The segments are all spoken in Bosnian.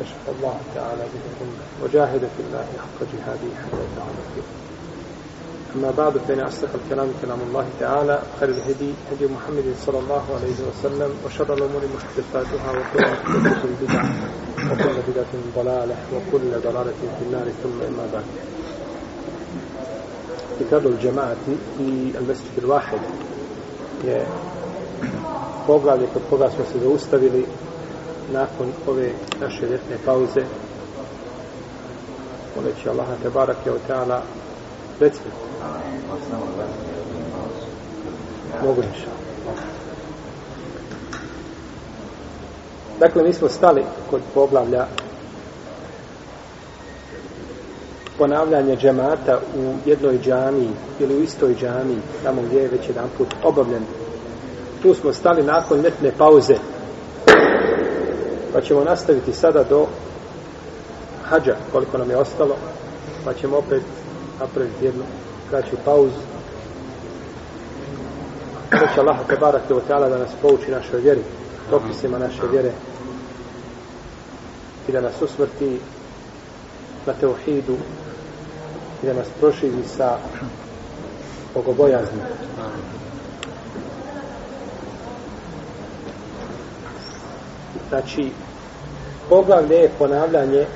يشفى الله تعالى به الأمة وجاهد في الله حق جهاده حتى يتعالى فيه. أما بعد فإن أصدق الكلام كلام الله تعالى خير الهدي هدي محمد صلى الله عليه وسلم وشر الأمور محدثاتها وكل محدثة بدعة وكل بدعة ضلالة وكل ضلالة في النار ثم إما بعد. كتاب الجماعة في المسجد الواحد. poglavlje kod koga smo se zaustavili nakon ove naše ljetne pauze moleći Allaha te barake je od ta'ala recimo mogu niša dakle mi smo stali kod poglavlja ponavljanje džemata u jednoj džamiji ili u istoj džamiji tamo gdje je već jedan put obavljen. Tu smo stali nakon ljetne pauze pa ćemo nastaviti sada do hađa koliko nam je ostalo pa ćemo opet napraviti jednu kraću pauzu Hoće Allah te barak te otala da nas pouči našoj vjeri propisima naše vjere i da nas usmrti na teuhidu i da nas proširi sa bogobojazni. Znači, poglavlje je ponavljanje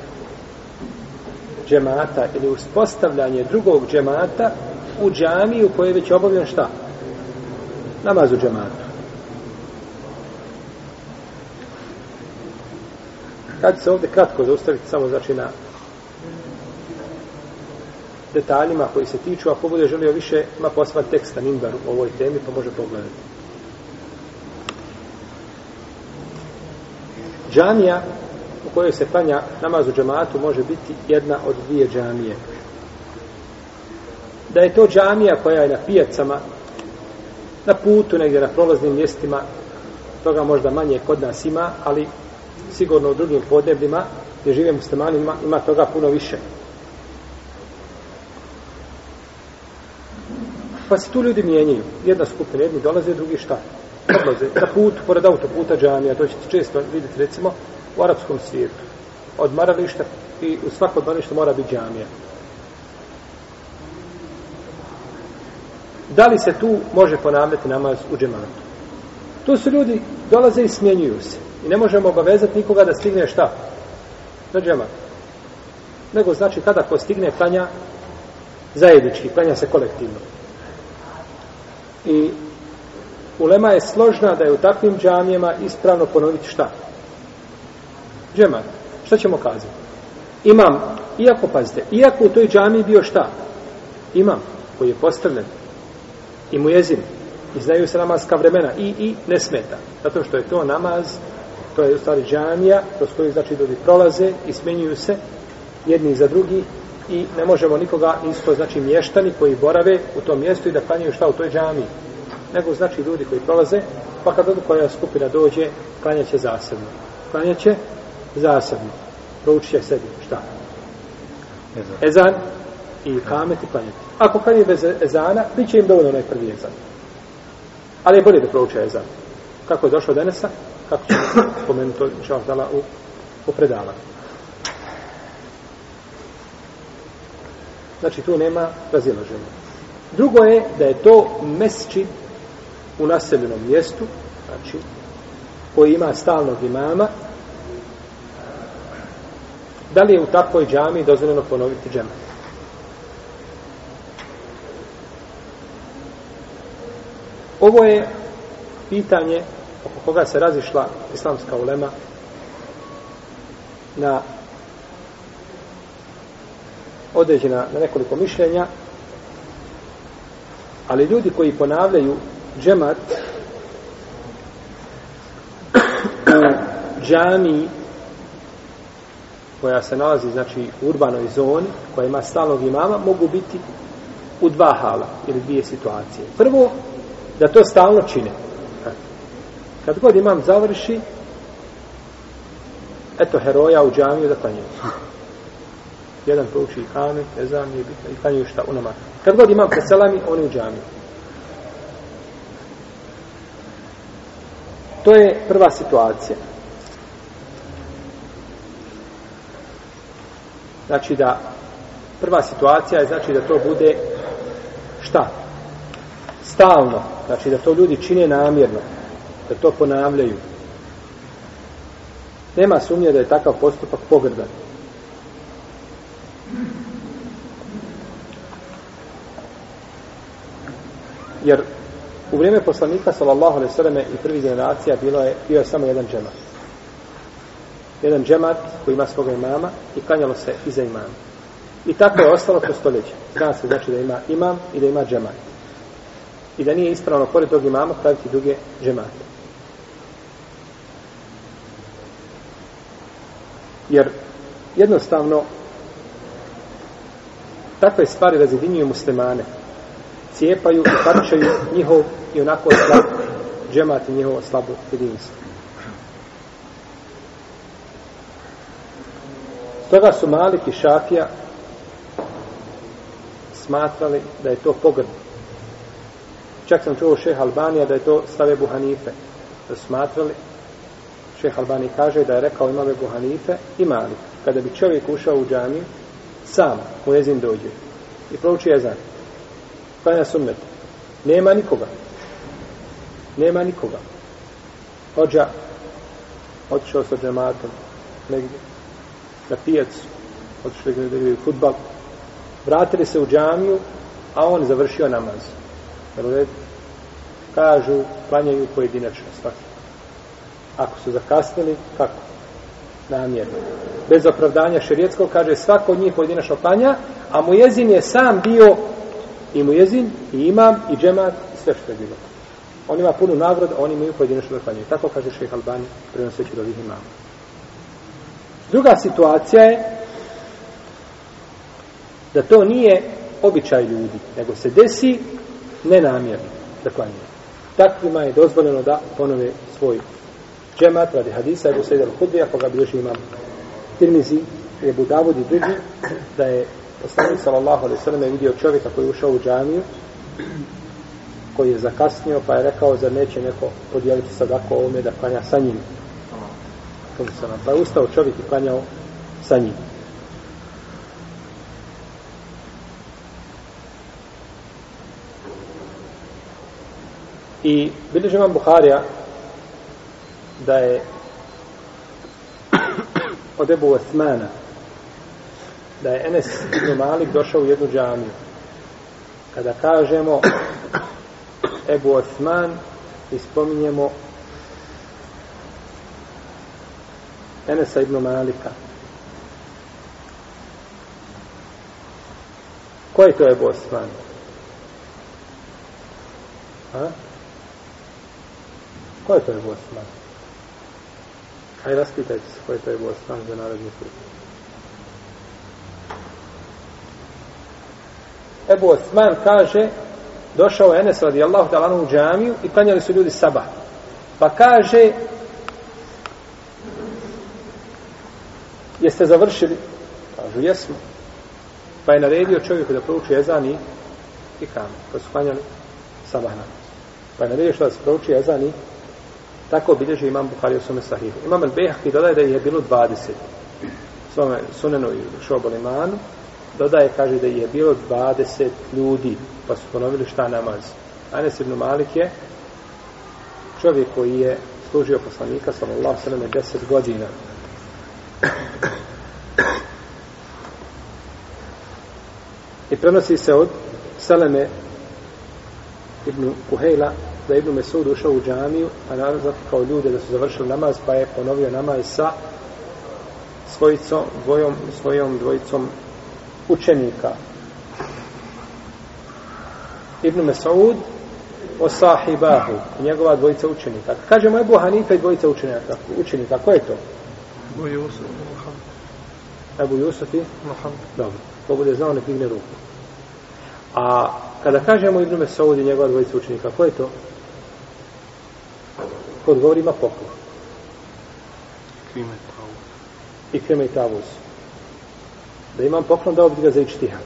džemata ili uspostavljanje drugog džemata u džami u kojoj je već obavljen šta? Namaz u džematu. Kad se ovdje kratko zaustaviti samo znači na detaljima koji se tiču, ako bude želio više, ima posva teksta na Nimbaru o ovoj temi, pa može pogledati. Džamija kojoj se klanja namaz u džamatu može biti jedna od dvije džamije. Da je to džamija koja je na pijacama, na putu, negdje na prolaznim mjestima, toga možda manje kod nas ima, ali sigurno u drugim podnebljima gdje žive muslimani ima, ima toga puno više. Pa se tu ljudi mijenjaju. Jedna skupina, jedni dolaze, drugi šta? Odlaze na put, pored autoputa džamija, to ćete često vidjeti recimo u arapskom svijetu. Od marališta i u svako odmaralište mora biti džamija. Da li se tu može ponavljati namaz u džematu? Tu su ljudi, dolaze i smjenjuju se. I ne možemo obavezati nikoga da stigne šta? Na džemat. Nego znači kada ko stigne klanja zajednički, klanja se kolektivno. I ulema je složna da je u takvim džamijama ispravno ponoviti šta? Džemat. Šta ćemo kazati? Imam, iako pazite, iako u toj džamiji bio šta? Imam, koji je postavljen. I mu jezin I znaju se namazka vremena. I, i ne smeta. Zato što je to namaz, to je u stvari džamija, kroz koju znači ljudi prolaze i smenjuju se jedni za drugi i ne možemo nikoga isto, znači mještani koji borave u tom mjestu i da klanjaju šta u toj džamiji. Nego znači ljudi koji prolaze, pa kad odu koja skupina dođe, klanjaće zasebno. Klanjaće zasebno. Proučit će sebi šta? Ezan. Ezan i kamet i klanjati. Ako klanje bez ezana, bit će im dovoljno onaj prvi ezan. Ali je bolje da prouče ezan. Kako je došao Denesa, kako ćemo spomenuti to, inša Allah, u, u predavanju. Znači, tu nema razilaženja. Drugo je da je to mesčid u naseljenom mjestu, znači, koji ima stalnog imama, da li je u takvoj džami dozvoljeno ponoviti džema? Ovo je pitanje oko koga se razišla islamska ulema na određena na nekoliko mišljenja ali ljudi koji ponavljaju džemat u džamiji koja se nalazi znači u urbanoj zoni, koja ima stalnog imama, mogu biti u dva hala ili dvije situacije. Prvo, da to stalno čine. Kad god imam završi, eto heroja u džamiju da klanjaju. Jedan prouči i kane, ne znam, nije bitno, i klanjaju šta u namaz. Kad god imam preselami, oni u džamiju. To je prva situacija. Znači da prva situacija je znači da to bude šta? Stalno. Znači da to ljudi čine namjerno. Da to ponavljaju. Nema sumnje da je takav postupak pogrdan. Jer u vrijeme poslanika sallallahu alejhi ve selleme i prvi generacija bilo je bio je samo jedan džemat. Jedan džemat koji ima svoga imama i klanjalo se iza imama. I tako je ostalo kroz stoljeće. Zna se znači da ima imam i da ima džemat. I da nije ispravno pored tog imama praviti druge džemate. Jer jednostavno takve stvari razjedinjuju muslimane. Cijepaju i parčaju njihov i onako slab džemat i njihovo slabo jedinstvo. Stoga su Malik i Šafija smatrali da je to pogrdno. Čak sam čuo šeha Albanija da je to stave Buhanife. Da su smatrali šeha Albani kaže da je rekao imave Buhanife i Malik. Kada bi čovjek ušao u džamiju, sam u jezin dođe i prouči jezan. Klanja sunnet. Nema nikoga. Nema nikoga. Hođa otišao sa džematom negdje na pijacu, otišli da igraju futbal, vratili se u džamiju, a on završio namaz. Jer kažu, klanjaju pojedinačno svaki. Ako su zakasnili, kako? Namjerno. Bez opravdanja šerijetskog, kaže, svako od njih pojedinačno klanja, a mu jezin je sam bio i mu jezin, i imam, i džemat, i sve što je bilo. On ima punu nagradu, a oni imaju pojedinačno da klanjaju. Tako kaže šeha Albani, prenoseći do ovih imama. Druga situacija je da to nije običaj ljudi, nego se desi nenamjerno da klanjaju. Takvima je dozvoljeno da ponove svoj džemat radi hadisa Ebu Sejder Hudbi, ako ga bilježi imam Tirmizi, Ebu Davud i drugi, da je poslanik sallallahu alaihi sallam je vidio čovjeka koji je ušao u džamiju, koji je zakasnio, pa je rekao, zar neće neko podijeliti sadako ovome da klanja sa njim. Pa je ustao čovjek i klanjao sa njim. I bilježi vam Buharija da je od Ebu Osmana da je Enes ibn Malik došao u jednu džamiju. Kada kažemo Ebu Osman ispominjemo Enesa ibn Malika. Ko je to Ebu Osman? A? Ko je to Ebu Osman? Aj raspitajte se ko je to Ebu Osman za narodni put. Ebu Osman kaže došao Enes radijallahu talanu u džamiju i klanjali su ljudi sabah. Pa kaže jeste završili? Kažu, jesmo. Pa je naredio čovjeku da prouči ezan i i kam. Pa su klanjali sabah namaz. Pa je naredio što da se prouči ezan i tako obilježi imam Buhari u svome sahihu. Imam al-Behaki dodaje da je bilo 20. Svome sunenu i šobolimanu dodaje, kaže da je bilo 20 ljudi, pa su ponovili šta namaz. Anes ibn Malik je čovjek koji je služio poslanika, sallallahu sallam, 10 godina. I prenosi se od Seleme ibn Kuhejla da je Ibn Mesud ušao u džamiju, a naravno kao ljude da su završili namaz, pa je ponovio namaz sa svojicom, dvojom, svojom dvojicom učenika. Ibn Mesud o sahibahu, njegova dvojica učenika. Kažemo Ebu Hanife i dvojica učenika. Učenika, ko je to? Ebu Jusuf i Mohamed. Dobro. Ko bude znao, ne pigne ruku. A kada kažemo Ibnu Mesaudi, njegova dvojica učenika, ko je to? Ko odgovori ima poklon. Krime. I kreme i tavuz. Da imam poklon, dao bi ga za ičtihad.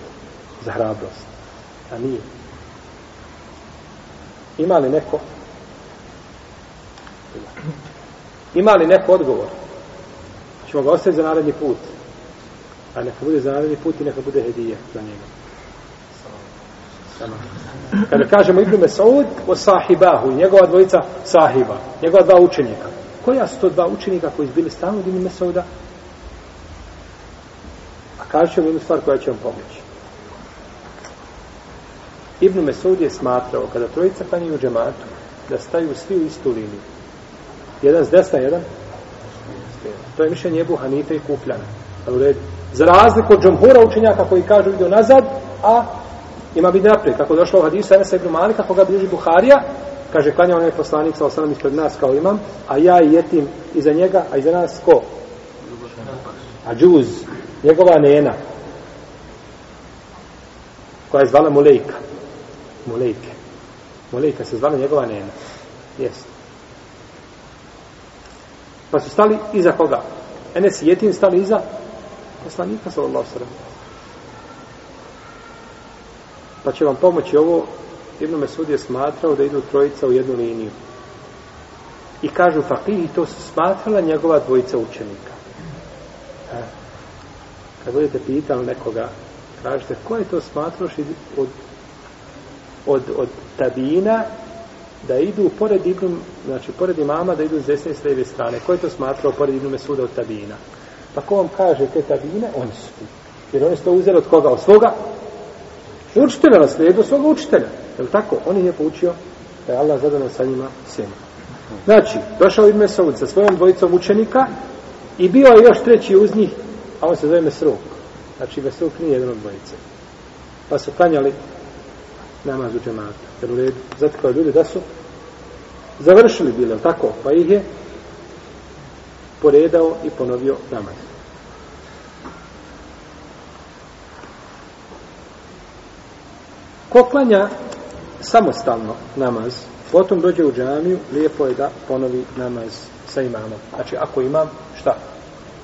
Za hrabrost. A nije. Ima li neko? Ima li neko odgovor? Ćemo ga ostaviti za naredni put. A neka bude za naredni put i neka bude hedija za njega. Sama. Kada kažemo Ibnu Mesaud o sahibahu, i njegova dvojica sahiba, njegova dva učenika. Koja su to dva učenika koji su bili stalno od Ibn Mesauda? A kažem ćemo jednu stvar koja će vam pomoći. Ibnu Mesaud je smatrao, kada trojica klanjaju u džematu, da staju svi u istu liniju. Jedan s desna, jedan. To je mišljenje Ebu Hanife i Kufljana. U redu. Za razliku od džumhura učenjaka koji kažu ide nazad, a ima biti naprijed. Kako došlo u hadisu Enesa ibn Malika, kako ga bliži Buharija, kaže, klanja onaj poslanik sa osanom ispred nas kao imam, a ja i jetim iza njega, a iza nas ko? A džuz, njegova nena, koja je zvala Mulejka. Mulejke. Mulejka se zvala njegova nena. Jeste. Pa su stali iza koga? Enes i Jetin stali iza poslanika sallallahu sallam. Pa će vam pomoći ovo Ibn Mesud je smatrao da idu trojica u jednu liniju. I kažu pa fakih, to su smatrala njegova dvojica učenika. E, kad budete pitali nekoga, kažete, ko je to smatraoš od, od, od tabina da idu pored Ibn, znači pored imama da idu s desne i s lijeve strane. Ko je to smatrao pored Ibn Mesuda od tabina? Pa ko vam kaže te tabine, oni su ti. Jer oni su to uzeli od koga? Od svoga učitelja na slijedu svoga učitelja. Je li tako? On ih je poučio da je Allah zadano sa njima sjema. Znači, došao Ibn Mesaud sa svojom dvojicom učenika i bio je još treći uz njih, a on se zove Mesruk. Znači, Mesruk nije jedan od dvojice. Pa su klanjali namaz u džemata. Jer u redu, zato kao ljudi da su završili bile, tako? Pa ih je poredao i ponovio namaz. Ko klanja samostalno namaz, potom dođe u džamiju, lijepo je da ponovi namaz sa imamom. Znači, ako imam, šta?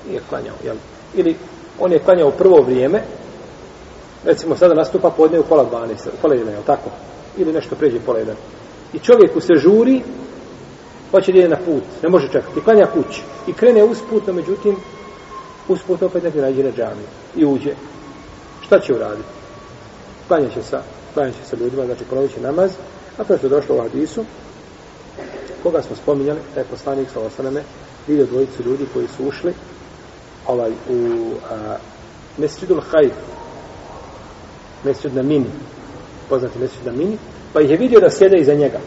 Nije klanjao, jel? Ili on je klanjao prvo vrijeme, recimo sada nastupa podne u pola 12, u pola 1, jel tako? Ili nešto pređe pola 1. I čovjeku se žuri, hoće da ide na put, ne može čekati, klanja kući. I krene usputno, međutim, usputno opet ne nađe na džamiju. I uđe. Šta će uraditi? Klanja će sa, klanja će sa ljudima, znači ponovit će namaz, a to je došlo u hadisu, koga smo spominjali, da je poslanik sa osaname, vidio dvojicu ljudi koji su ušli ovaj, u a, Mesridul Hajf, Mesrid na Mini, poznati Mesrid na Mini, pa ih je vidio da sjede iza njega,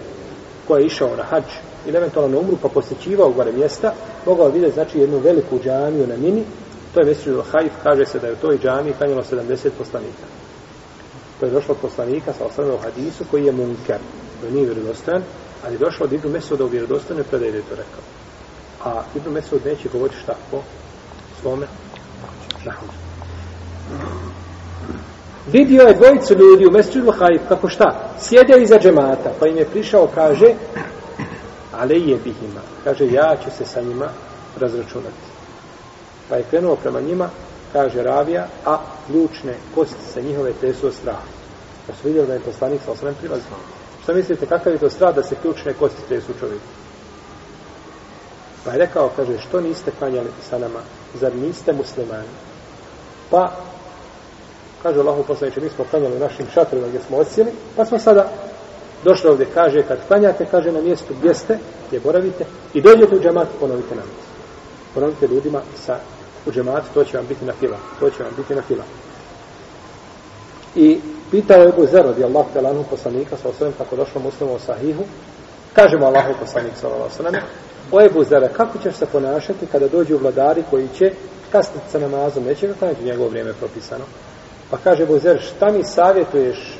ko je išao na hađ ili eventualno na umru, pa posjećivao gore mjesta, mogao vidjeti znači jednu veliku džamiju na Mini, to je Mesridul Hajf, kaže se da je u toj džamiji kanjalo 70 poslanika. To je došlo od poslanika sa osnovnom hadisu koji je munker, koji nije vjerodostan, ali je došlo od Ibnu Mesuda u vjerodostojnoj predaji da je to rekao. A Ibnu Mesud neće govoriti šta po svome nahođu. Vidio je dvojicu ljudi u Mesiru Hajf, kako šta? Sjede iza džemata, pa im je prišao, kaže, ali bihima. Kaže, ja ću se sa njima razračunati. Pa je krenuo prema njima, kaže Ravija, a ključne kosti sa njihove tresu od straha. Pa su vidjeli da je poslanik sa osvrem prilazio. Šta mislite, kakav je to strah da se ključne kosti tresu čovjeku? Pa je rekao, kaže, što niste klanjali sa nama? Zar niste muslimani? Pa, kaže Allahu poslaniče, mi smo klanjali našim šatrima gdje smo osjeli, pa smo sada Došlo ovdje, kaže, kad klanjate, kaže, na mjestu gdje ste, gdje boravite, i dođete u džamat, ponovite namaz. Ponovite ljudima sa u džemat, to će vam biti na fila. To će vam biti na fila. I pitao je Ebu Zer, radi Allah, telanu poslanika, sa osvijem, kako došlo muslimu u sahihu, kažemo Allahu poslanik, sa osvijem, o Ebu Zer, kako ćeš se ponašati kada dođu vladari koji će kasniti sa namazom, neće ga klanjati njegovo vrijeme propisano. Pa kaže Ebu Zer, šta mi savjetuješ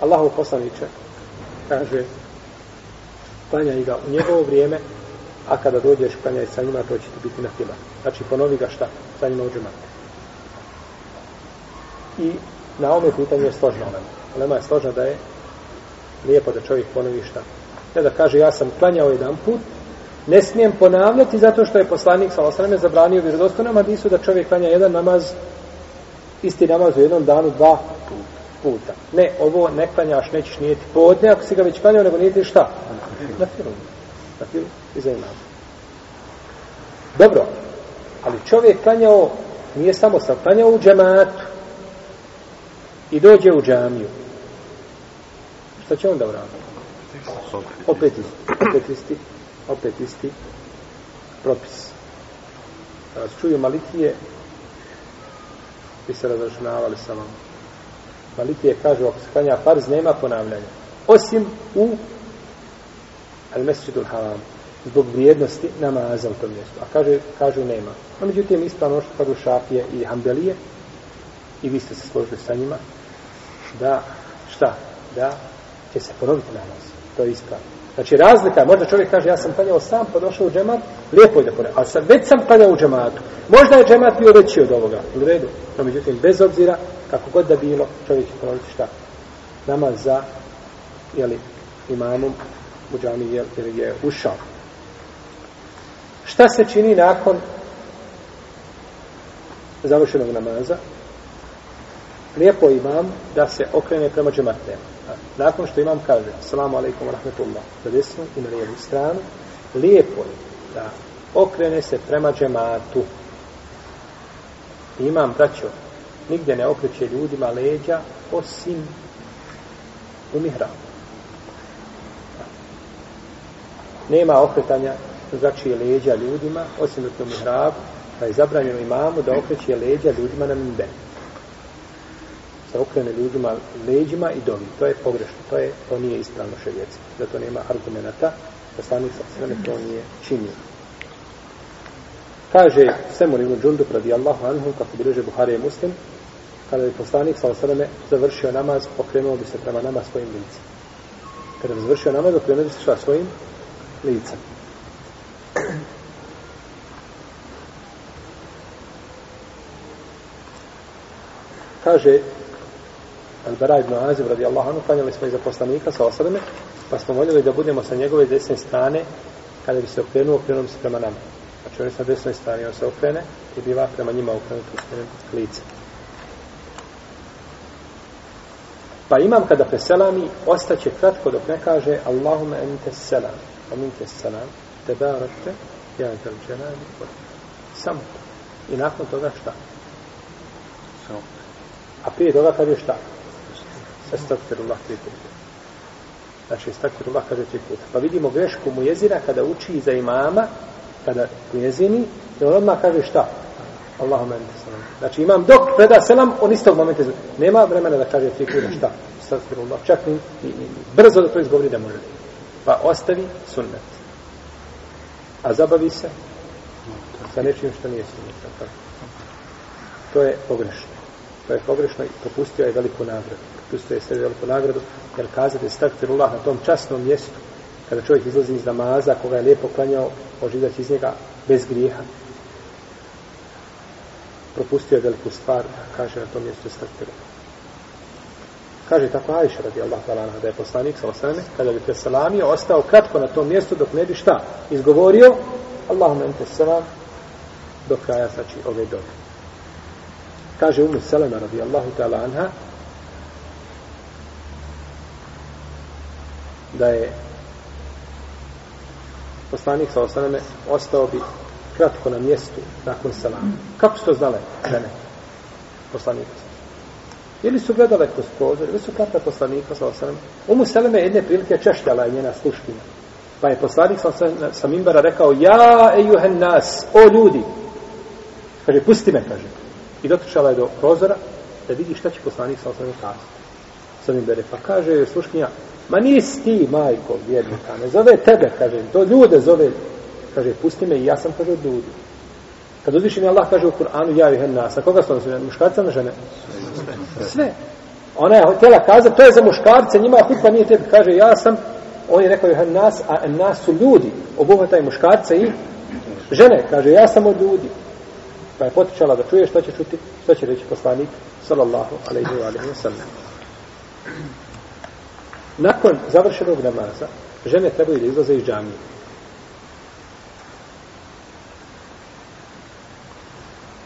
Allahu poslaniče? Kaže, klanjaj ga u njegovo vrijeme, a kada dođeš klanjaj sa njima, to će ti biti na fila. Znači, ponovi ga šta? Sa njima u džematu. I na ome pitanju je složno lema. Lema je složna da je lijepo da čovjek ponovi šta. Ne da kaže ja sam klanjao jedan put, ne smijem ponavljati zato što je poslanik sa osrame zabranio vjerodostojnom hadisu da čovjek klanja jedan namaz isti namaz u jednom danu dva puta. Ne, ovo ne klanjaš, nećeš nijeti podne, ako si ga već klanjao, nego nijeti šta? Na filu. Na filu i za imam. Dobro, ali čovjek klanjao, nije samo sam klanjao u džematu i dođe u džamiju. Šta će onda uraditi? Opet isti, opet isti, opet isti propis. Kada čuju malitije, bi se razračunavali sa vama. Malikije kažu, ako se klanja farz, nema ponavljanja. Osim u al-mesjidu al-haram, zbog vrijednosti namaza u tom mjestu. A kaže, kažu nema. A međutim, ispravno ono što kažu šafije i hambelije, i vi ste se složili sa njima, da, šta? Da će se ponoviti namaz. To je ispravno. Znači razlika, možda čovjek kaže ja sam klanjao sam pa došao u džemat, lijepo je da ponovim. Ali sam, već sam klanjao u džematu. Možda je džemat bio veći od ovoga. U redu. No međutim, bez obzira, kako god da bilo, čovjek će ponoviti šta? Namaz za, jeli, imamom u džami, jel, jer je ušao. Šta se čini nakon završenog namaza? Lijepo imam da se okrene prema džematnema. Nakon što imam kaže, salamu alaikum rahmetullah, za desnu i na lijevu stranu, lijepo je da okrene se prema džematu. Imam, braćo, nigdje ne okreće ljudima leđa, osim u mihrabu. Nema okretanja drugačije leđa ljudima, osim u mihrabu, pa je zabranjeno imamu da okreće leđa ljudima na mimberu se okrene ljudima leđima i dovi. To je pogrešno. To, je, to nije ispravno šerijetski. Zato nema argumenta. Poslanik sa sveme to nije činio. Kaže Semur ibn Džundub radijallahu anhu, kako bileže Buhari i Muslim, kada je poslanik sa sveme završio namaz, okrenuo bi se prema nama svojim licem. Kada bi završio namaz, okrenuo bi se šta svojim licem. Kaže Al-Bara ibn Azib radijallahu anhu, klanjali smo iza poslanika sa osadame, pa smo voljeli da budemo sa njegove desne strane, kada bi se okrenuo, okrenuo bi se prema nama. Znači oni su na desnoj strani, on se okrene i biva prema njima okrenuto lice. Pa imam kada preselami, ostaće kratko dok ne kaže Allahume ente selam, aminte selam, te barakte, ja ente dželani, samo to. I nakon toga šta? A prije toga kaže šta? Estagfirullah tri puta. Znači, estagfirullah kaže tri puta. Pa vidimo grešku mu jezina kada uči za imama, kada mu jezini, i on odmah kaže šta? Allahum ente salam. Znači, imam dok preda selam, on istog momenta izgleda. Nema vremena da kaže tri puta šta? Estagfirullah. Čak ni, ni, ni, brzo da to izgovori da može. Pa ostavi sunnet. A zabavi se sa nečim što nije sunnet. To je pogrešno. To je pogrešno i propustio je veliku nagradu pristoje sebi veliku nagradu, jer kazati stakfirullah na tom časnom mjestu, kada čovjek izlazi iz namaza, koga je lijepo klanjao, oživljati iz njega bez grijeha. Propustio je veliku stvar, kaže na tom mjestu stakfirullah. Kaže tako Ajša radi Allah da je poslanik sa osrame, kada bi presalamio, ostao kratko na tom mjestu dok ne bi šta izgovorio, Allahum ente salam, do kraja, znači, ove dobe. Kaže Umu Selema radi Allahu ta'ala da je poslanik sa osaname ostao bi kratko na mjestu nakon salama. Kako su to znale žene? Poslanika sa Ili su gledale kroz prozor, ili su kratko poslanika sa osaname. Umu Seleme jedne prilike češljala je njena sluškinja. Pa je poslanik sa, sa Mimbara rekao, ja ejuhen nas, o ljudi. Kaže, pusti me, kaže. I dotrčala je do prozora da vidi šta će poslanik sa osaname kazati crni bere. Pa kaže, sluškinja, Ma nisi ti, majko, vjernika, ne zove tebe, kaže, to ljude zove, kaže, pusti me i ja sam, kaže, od ljudi. Kad uzviši mi Allah kaže u Kur'anu, ja i nas, a koga su ono muškarca na žene? Sve. Ona je htjela kazati, to je za muškarce, njima hutba nije tebi, kaže, ja sam, on je rekao, je nas, a nas su ljudi, obuhvataj muškarce i žene, kaže, ja sam od ljudi. Pa je potičala da čuje šta će čuti, šta će reći poslanik, sallallahu alaihi wa alaihi wa sallam. Nakon završenog namaza, žene trebaju da izlaze iz džamije.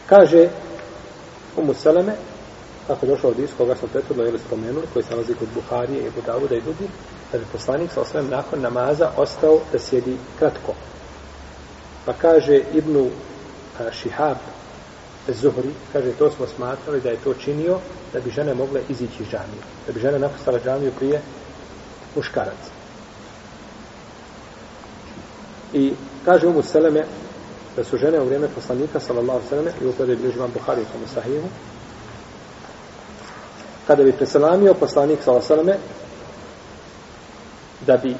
Kaže Umu Seleme, kako je došao od iz koga smo prethodno ili spomenuli, koji se nalazi kod Buharije i Budavuda i drugi, da bi poslanik sa osvijem nakon namaza ostao da sjedi kratko. Pa kaže Ibnu Šihab Zuhri, kaže, to smo smatrali da je to činio da bi žene mogle izići iz džamije. Da bi žene napustala džamiju prije muškaraca. I kaže Umu Seleme da su žene u vrijeme poslanika sallallahu sallam i uprede bliži vam Buhari u tomu sahihu kada bi preselamio poslanik sallallahu sallam da bi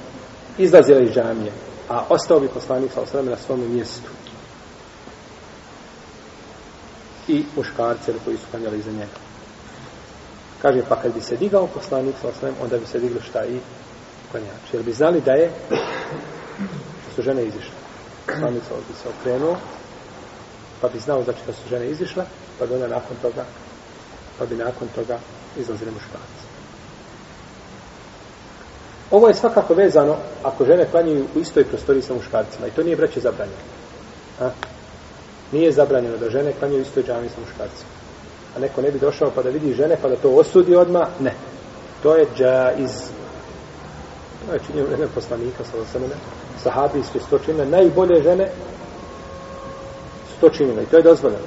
izlazila iz džamije a ostao bi poslanik sallallahu sallam na svom mjestu i muškarce koji su klanjali iza njega kaže pa kad bi se digao poslanik sa osnovim, onda bi se digli šta i klanjači jer bi znali da je da su žene izišle Slanica bi se okrenuo, pa bi znao znači da su žene izišle, pa bi onda nakon toga, pa bi nakon toga izlazili muškarci. Ovo je svakako vezano ako žene klanjaju u istoj prostoriji sa muškarcima i to nije breće zabranjeno. A? Nije zabranjeno da žene klanjaju u istoj džami sa muškarcima. A neko ne bi došao pa da vidi žene pa da to osudi odma ne. To je džaiz. To je činio vreme poslanika sa osamene, sahabijske stočine, najbolje žene stočinile to i to je dozvoljeno.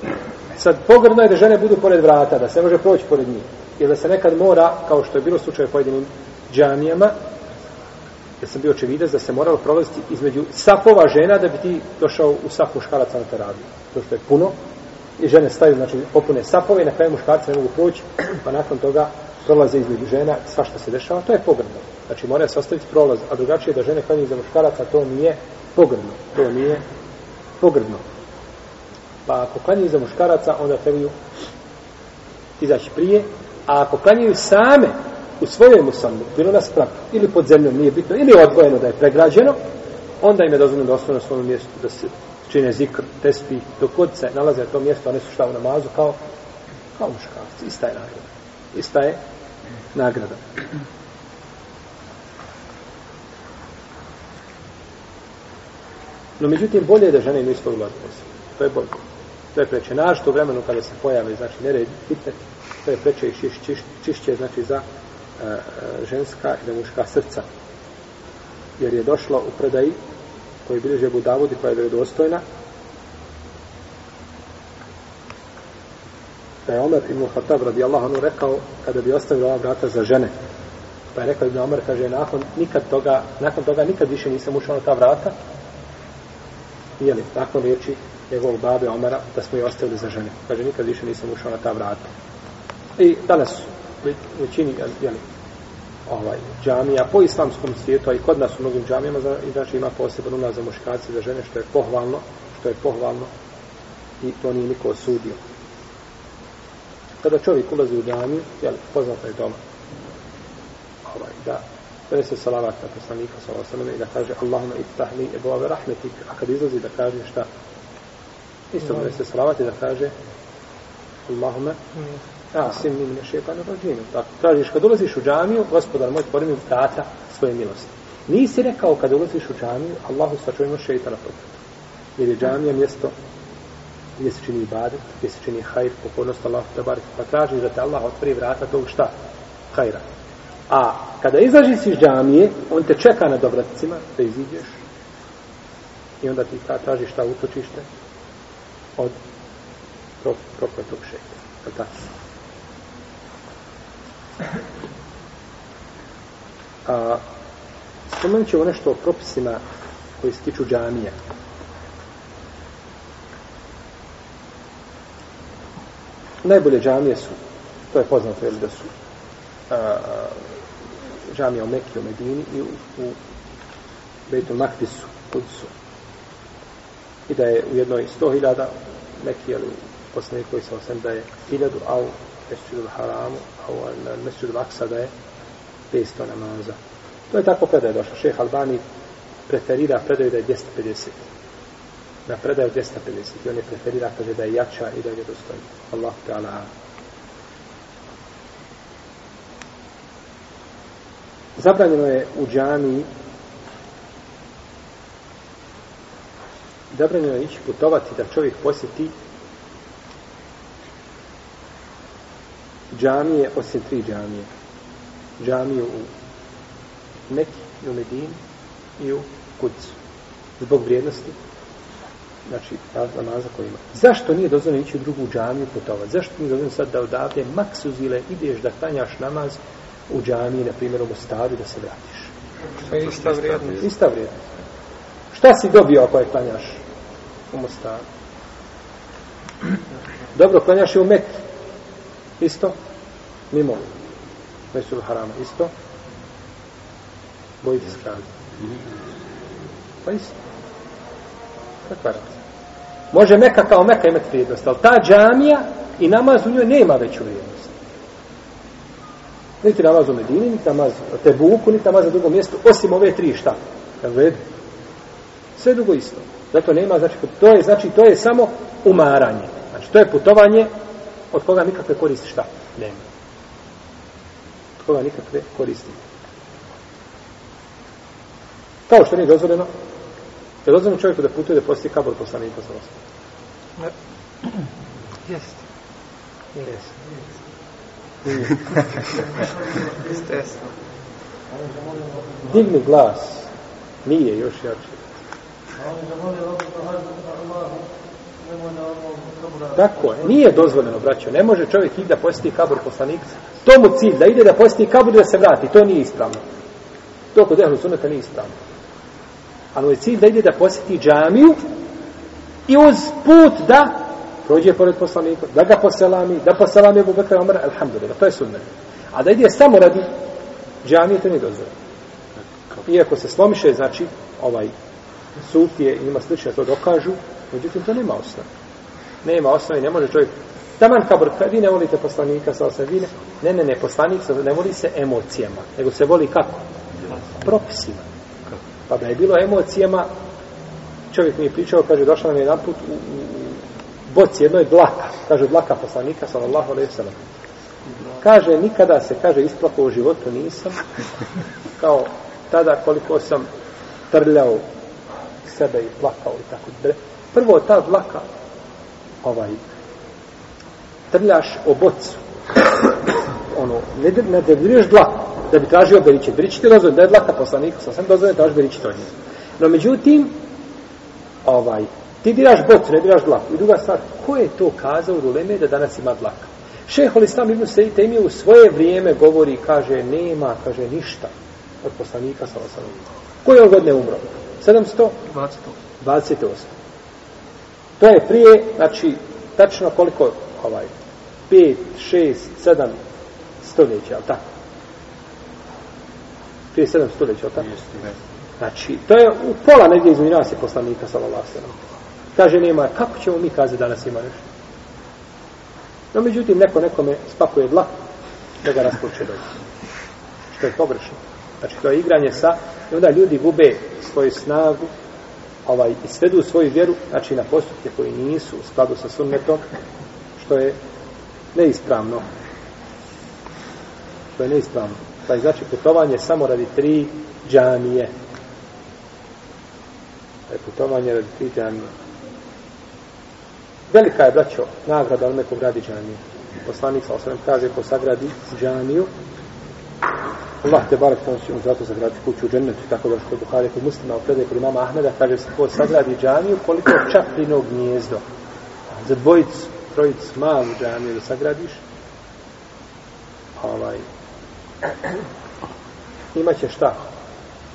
Sad, pogrdno je da žene budu pored vrata, da se može proći pored njih. Jer da se nekad mora, kao što je bilo slučaj u pojedinim džamijama, da sam bio očevidac, da se moralo prolaziti između safova žena da bi ti došao u saf muškaraca na teradiju. To što je puno. I žene staju, znači, popune sapove i na kraju muškarci ne mogu proći, pa nakon toga prolaze između žena, sva što se dešava, to je pogrdno. Znači mora se ostaviti prolaz, a drugačije da žene klanjaju za muškaraca, to nije pogrdno. To nije pogrdno. Pa ako klanjaju za muškaraca, onda trebaju izaći prije, a ako klanjaju same u svojoj musambu, bilo na spravu, ili pod zemljom, nije bitno, ili odvojeno da je pregrađeno, onda im je dozvoljeno da ostane na svom mjestu, da se čine zikr, tespi, dok god se nalaze na tom mjestu, one su šta u namazu, kao, kao muškarci. Ista je nagrada. Ista je nagrada. No, međutim, bolje je da žene imaju svoj ulaz To je bolje. To je preče. Našto u vremenu kada se pojave, znači, nered, fitnet, to je preče i čiš, čiš, čišće, znači, za uh, ženska i za muška srca. Jer je došlo u predaji koji bilježe Budavudi, koja je vjerodostojna, da je Omer ibn Khattab radijallahu anhu rekao kada bi ostavio ova vrata za žene. Pa je rekao ibn Omer, kaže, nakon, nikad toga, nakon toga nikad više nisam ušao na ta vrata, I jeli, nakon riječi njegovog babe Omara, da smo je ostavili za žene. Kaže, nikad više nisam ušao na ta vrata. I danas u većini, jeli, ovaj, džamija po islamskom svijetu, a i kod nas u mnogim džamijama, znači ima poseban ulaz za muškarci za žene, što je pohvalno, što je pohvalno i to nije niko osudio. Kada čovjek ulazi u džamiju, jel, poznato je doma, ovaj, da da se salavat na poslanika sallallahu alejhi i da kaže Allahumma iftah li abwaab rahmetik a kad izlazi da kaže šta? Isto da se salavat i da kaže Allahumma mm a sim min shaytan rajim tako tražiš kad ulaziš u džamiju gospodar moj otvori mi vrata svoje milosti nisi rekao kad ulaziš u džamiju Allahu sačuvaj šejtana protiv jer je džamija mjesto gdje se čini ibadet, gdje se čini hajr, pokornost Allahu tabarik, pa tražiš da te Allah otvori vrata tog šta? Hajra. A kada izažiš iz džamije, on te čeka na dobraticima da iziđeš i onda ti ta tražiš šta utočište od prokletog šeita. Je tako? A, spomenut ćemo nešto o propisima koji se tiču džamija. Najbolje džamije su, to je poznato, da su a, džamija u Mekiju, u Medini i u, u Bejtu Maktisu, Kudisu. I da je u jednoj 100.000 Mekije, ali u posljednji koji se osam da je 1000, a u Mesčidu Haramu, a u Mesčidu Aksa da je 500 namaza. To je tako kada je došlo. Šeh Albani preferira predaju da je 250. na predaju 250 i on je preferira, kaže da je jača i da je dostojna. Allah ta'ala. Zabranjeno je u džamiji zabranjeno je ići putovati da čovjek posjeti džamije osim tri džamije. Džamiju u Meki i u Medini i u Kudicu. Zbog vrijednosti znači namaza koji ima. Zašto nije dozvoljeno ići u drugu džamiju putovati? Zašto nije dozvoljeno sad da odavde maksuzile ideš da klanjaš namaz u džamiji, na primjer u Mostaru, da se vratiš? To je ista vrijednost. Ista vrijednost. Šta si dobio ako je klanjaš u Mostaru? Dobro, klanjaš je u Meki. Isto? Mimo. Mesul Harama. Isto? Bojite se kravi. Pa isto. Kakva razlika? Može Meka kao Meka imati vrijednost, ali ta džamija i namaz u njoj nema veću vrijednost. Niti namaz u Medini, niti namaz u Tebuku, niti namaz na drugom mjestu, osim ove tri šta. Jel vedi? Sve drugo isto. Zato nema, znači, to je, znači, to je samo umaranje. Znači, to je putovanje od koga nikakve koristi šta? Nema. Od koga nikakve koristi. Kao što nije dozvoljeno, je dozvoljeno čovjeku da putuje da posti kabor poslanika sa osnovom? Jeste. Jeste. Jeste. Digni glas. Nije još jače. Tako je. Nije dozvoljeno, braćo. Ne može čovjek ići da posjeti kabur poslanika. To mu cilj, da ide da posjeti kabur da se vrati. To nije ispravno. To kod ehlu sunata nije ispravno. Ali je cilj da ide da posjeti džamiju i uz put da prođe pored poslanika, da ga poselami, da poselami Ebu Bekra Omara, alhamdulillah, to je sunnet. A da ide samo radi džamije, to nije dozvoljeno. Iako se slomiše, znači, ovaj sufije i njima slične to dokažu, međutim, to nema osnove. Nema osnove, ne može čovjek Taman kabor, vi ne volite poslanika, sa osam, vi ne, ne, ne, ne, poslanik ne voli se emocijama, nego se voli kako? Propisima. Pa da je bilo emocijama, čovjek mi je pričao, kaže, došla nam je jedan put u, u, u boci jednoj dlaka, kaže, dlaka poslanika, sallallahu alaihi sallam. Kaže, nikada se, kaže, isplakao u životu nisam, kao tada koliko sam trljao sebe i plakao i tako. Prvo, ta dlaka, ovaj, trljaš o bocu, ono, ne, ne deviruješ dlaku, da bi tražio beriće. Beriće ti dozvoljeno, da je dlaka poslanika, sam sam dozvoljeno da traži beriće to njih. No, međutim, ovaj, ti diraš bocu, ne diraš dlaku. I druga stvar, ko je to kazao u Ruleme da danas ima dlaka? Šeho Lislam Ibn Sejite im je u svoje vrijeme govori kaže, nema, kaže, ništa od poslanika sa osam. Koje on godine umro? 700? 28. To je prije, znači, tačno koliko, ovaj, 5, 6, 7 stoljeća, ali tako? prije sedam stoljeća, tako? Znači, to je u pola negdje između nas je poslanika, sallallahu sallam. Kaže, nema, kako ćemo mi kazati danas ima nešto? No, međutim, neko nekome spakuje dlak da ga rasploče dođe. Što je pogrešno. Znači, to je igranje sa, i onda ljudi gube svoju snagu, ovaj, i svedu svoju vjeru, znači, na postupke koji nisu u skladu sa sunnetom, što je neispravno. Što je neispravno. Pa je znači putovanje samo radi tri džamije. Pa je putovanje radi tri džamije. Velika je, braćo, nagrada onome nekog gradi džamiju. Poslanik sa osvrame kaže ko sagradi džamiju, Allah te barek tamo će mu zato sagraditi kuću u džennetu, tako da što Buhari kod muslima u kod imama Ahmeda kaže se ko sagradi džamiju koliko čaplino gnjezdo. Za dvojicu, trojicu malu džamiju da sagradiš, pa ovaj, imaće šta?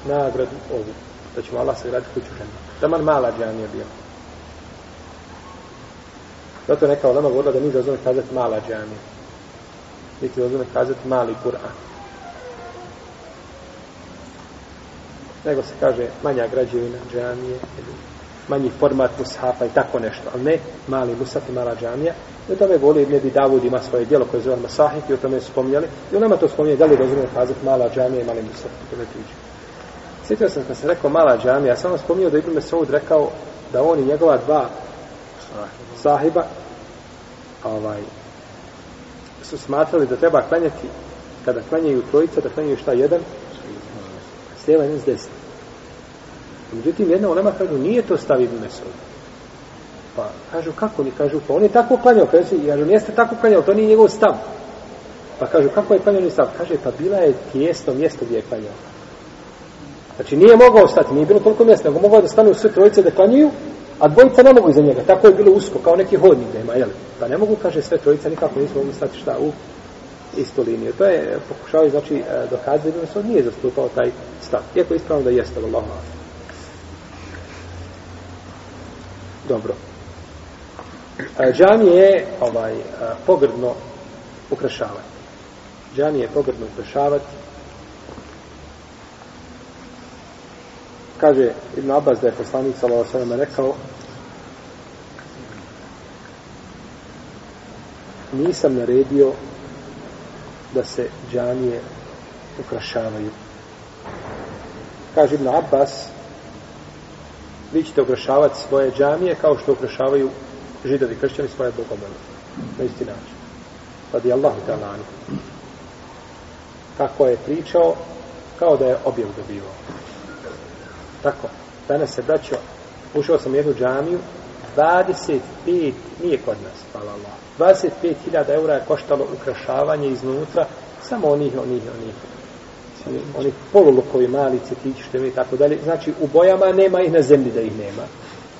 Nagradu ovu. Da ćemo Allah sagraditi kuću džennetu Taman mala džanija bila. Zato neka olema govorila da mi dozvome kazati mala džanija. Niti dozvome kazati mali Kur'an. Nego se kaže manja građevina džamije, manji format mushafa i tako nešto, ali ne mali musaf i mala džamija. I o tome voli Ibn Abi Davud ima svoje dijelo koje zove Masahif i o tome su spominjali. I u nama to spominje, da li razumije kazati mala džamija i mali musaf, o tome priđe. Sjetio sam kad sam rekao mala džamija, samo sam vam spominjao da Ibn Mesaud rekao da on i njegova dva sahiba ovaj, su smatrali da treba klanjati kada klanjaju trojica, da klanjaju šta jedan s lijeva jedan s desna. Međutim, jedna ulema kažu, nije to stav Ibn Mesud. Pa kažu, kako ni kažu, pa on je tako klanjao, kažu, jer kažu, jeste tako klanjao, to nije njegov stav. Pa kažu, kako je klanjao ni stav? Kaže, pa bila je tijesno mjesto gdje je klanjao. Znači nije mogao stati, nije bilo toliko mjesta, nego mogao da stanu sve trojice da klanjuju, a dvojica ne mogu iza njega. Tako je bilo usko, kao neki hodnik da ima, jel? Pa ne mogu, kaže, sve trojica nikako nisu mogli stati šta u istu liniju. To je pokušao znači, e, dokazati da se on nije zastupao taj stav. Iako je ispravno da jeste, Allah Dobro. E, džamije je ovaj, e, pogrdno ukrašavati. Džamije je pogrdno ukrašavati kaže Ibn Abbas da je poslanik sallallahu alejhi ve rekao nisam naredio da se džamije ukrašavaju. Kaže Ibn Abbas vi ćete ukrašavati svoje džamije kao što ukrašavaju židovi kršćani svoje bogomene. Na isti način. Radi Allahu ta'ala Kako je pričao, kao da je objav dobivao. Tako. Danas se braćo, ušao sam u jednu džamiju, 25, nije kod nas, hvala Allah, 25.000 eura je koštalo ukrašavanje iznutra, samo onih, onih, onih. Oni polulukovi mali cetići, što i tako dalje. Znači, u bojama nema ih na zemlji da ih nema.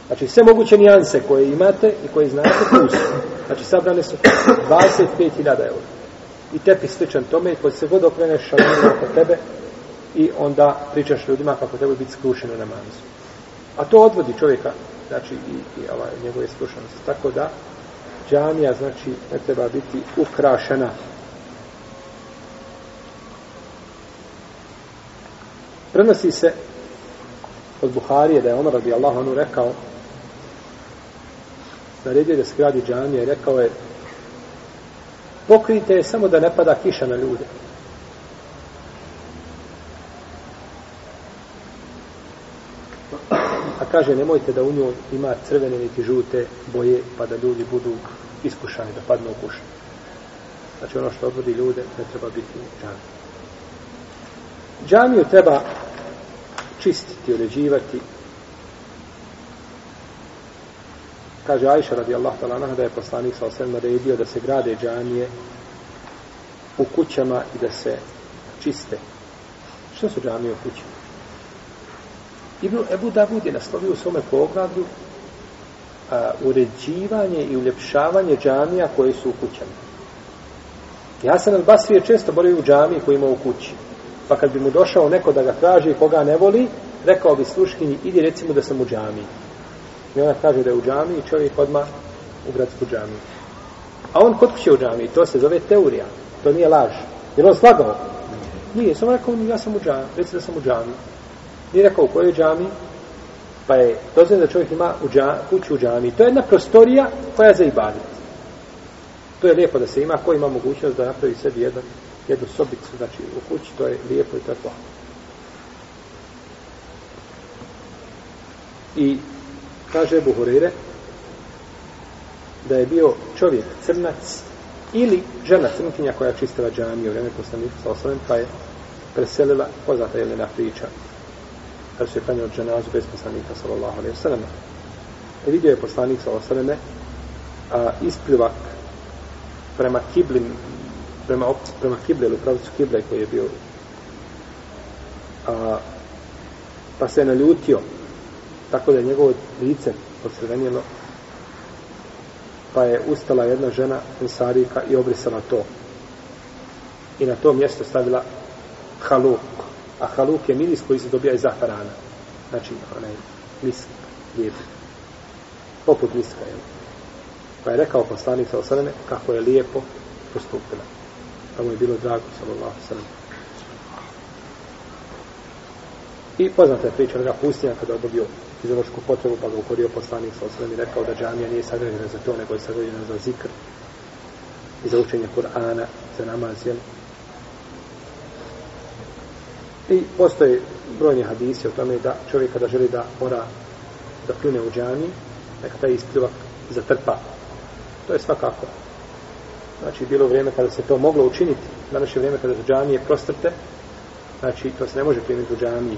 Znači, sve moguće nijanse koje imate i koje znate, plus. Znači, sabrane su 25.000 eura. I tepi sličan tome, i koji se god okreneš šalino oko tebe, i onda pričaš ljudima kako treba biti skrušeno na namazu. A to odvodi čovjeka, znači i, i ovaj, njegove skrušenosti. Tako da, džamija, znači, ne treba biti ukrašena. Prenosi se od Buharije da je Omar radi Allah onu rekao naredio da skradi gradi džamija i rekao je pokrijte je samo da ne pada kiša na ljude. A kaže, nemojte da u njoj ima crvene niti žute boje, pa da ljudi budu iskušani, da padnu u kušu. Znači ono što odvodi ljude, ne treba biti džami. Džamiju treba čistiti, uređivati. Kaže Ajša radijallahu ta'ala da je poslanik sa osem naredio da se grade džamije u kućama i da se čiste. Što su džamije u kućama? Ibn Ebu Davud je naslovio u svome poglavlju a, uređivanje i uljepšavanje džamija koje su u kućama. Ja sam od Basrije često borio u džamiji koji ima u kući. Pa kad bi mu došao neko da ga traži koga ne voli, rekao bi sluškinji, idi recimo da sam u džamiji. I ona kaže da je u džamiji čovjek odmah u gradsku džamiju. A on kod kuće u džamiji, to se zove teorija. To nije laž. Jer on slagao. Nije, samo rekao, ja sam u džamiji, reci da sam u džamiji. Nije rekao u kojoj džami, pa je dozvoljeno da čovjek ima u dža, kuću u džami. To je jedna prostorija koja je za ibadet. To je lijepo da se ima, ko ima mogućnost da napravi sebi jedan, jednu sobicu, znači u kući, to je lijepo i to je pohvalno. I kaže Buhurire da je bio čovjek crnac ili žena crnkinja koja čistila džamiju u vreme poslanika sa osvijem, pa je preselila, poznata je Jelena priča, kad se klanjao dženazu bez poslanika sallallahu alaihi sallam. E vidio je poslanik sallallahu alaihi sallam isplivak prema kiblin, prema, prema kible ili pravicu kible koji je bio. A, pa se je naljutio tako da je njegovo lice posredenjeno pa je ustala jedna žena Ensarika i obrisala to. I na to mjesto stavila halu a haluk je miris koji se dobija iz zafarana. Znači, onaj misk, lijep. Poput miska, jel? Pa je rekao poslanik sa osadane kako je lijepo postupila. Pa mu je bilo drago, sallallahu sallam. I poznata je priča onoga pustinja kada je obavio fiziološku potrebu, pa ga ukorio poslanik sa osadane i rekao da džamija nije sagrađena za to, nego je sagrađena za zikr i za učenje Kur'ana, za namaz, jel? I postoje brojni hadisi o tome da čovjek kada želi da mora da pljune u džami, neka taj ispljuvak zatrpa. To je svakako. Znači, bilo vrijeme kada se to moglo učiniti. Danas je vrijeme kada su džamije prostrte. Znači, to se ne može primiti u džamiji.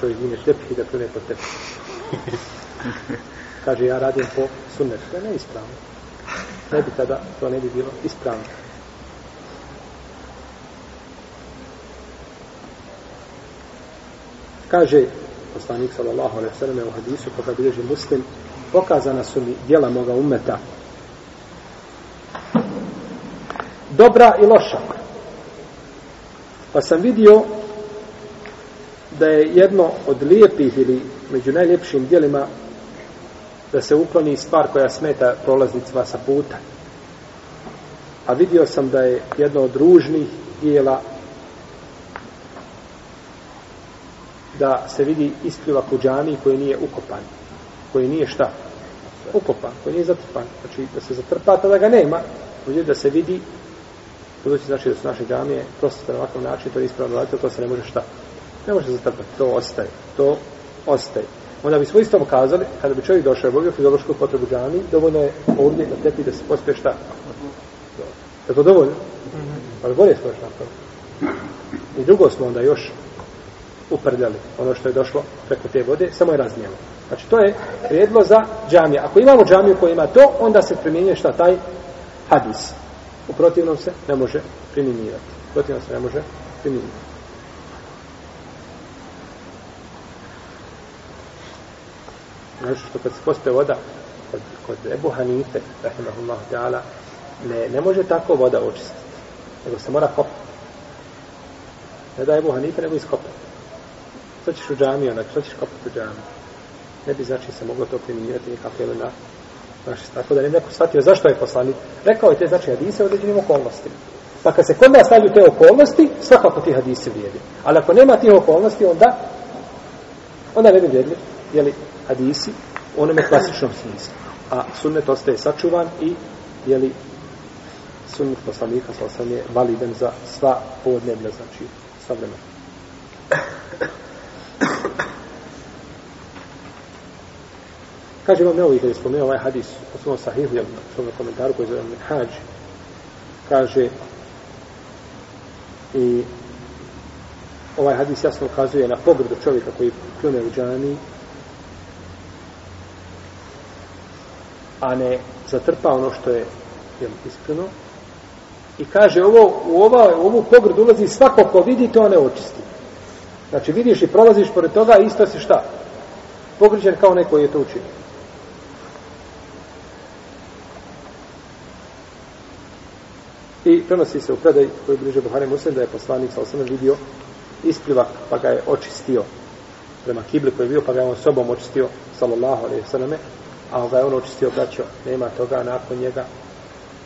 Čovjek ime tepih i da pljune pod tepih. Kaže, ja radim po sunnetu. To je neispravno. Ne bi tada, to ne bi bilo ispravno. Kaže poslanik sallallahu alejhi ve selleme u hadisu koga bilježi Muslim pokazana su mi djela moga umeta dobra i loša. Pa sam vidio da je jedno od lijepih ili među najljepšim djelima da se ukloni stvar koja smeta prolaznicima sa puta. A vidio sam da je jedno od ružnih dijela da se vidi ispljuvak u džami koji nije ukopan. Koji nije šta? Ukopan, koji nije zatrpan. Znači da se zatrpa, tada ga nema. Uđe da se vidi, budući znači da su naše džamije prosto na ovakav način, to je ispravno raditi, to se ne može šta? Ne može zatrpati, to ostaje. To ostaje. Onda bismo isto kazali, kada bi čovjek došao i obavio fiziološku potrebu džami, dovoljno je ovdje na tepi da se pospije šta? Je to dovoljno? Ali bolje smo još napravili. I drugo smo onda još uprljali ono što je došlo preko te vode, samo je razmijelo. Znači, to je prijedlo za džamije. Ako imamo džamiju koja ima to, onda se primjenjuje šta taj hadis. U protivnom se ne može primjenjivati. U protivnom se ne može primjenjivati. Znači, što kad se pospe voda kod, kod Ebu Hanife, rahimahullahu ta'ala, ne, ne može tako voda očistiti. Nego se mora kopati. Ne da Ebu Hanife, nego iskopati što ćeš u džami, onak, što ćeš kopati u džami? Ne bi znači se moglo to primjenjivati nikako ili na naši Tako da ne neko shvatio zašto je poslanik. Rekao je te znači hadise u određenim okolnostima. Pa kad se kod nas stavlju te okolnosti, svakako ti hadisi vrijedi. Ali ako nema tih okolnosti, onda onda ne bi vjedli, jeli, hadisi u onome klasičnom smislu. A sunnet ostaje sačuvan i, jeli, sunnet poslanika sa osam je validan za sva podneblja, znači, sva vremena. Kaže vam neovi, kada je spomenuo ovaj hadis u svom sahihu, jel, u svom komentaru koji zove Minhađ, kaže i ovaj hadis jasno ukazuje na pogrdu čovjeka koji pljune u džani, a ne zatrpa ono što je jel, iskreno. I kaže, ovo, u, ova, u ovu pogrdu ulazi svako ko vidi, to ne očisti. Znači, vidiš i prolaziš pored toga, isto si šta? Pogriđen kao neko je to učinio. I prenosi se u predaj koji bliže Buhari Muslim da je poslanik sa osam vidio isplivak pa ga je očistio prema kibli koji je bio pa ga je on sobom očistio sallallahu alaihi sallame a ga je on očistio braćo nema toga nakon njega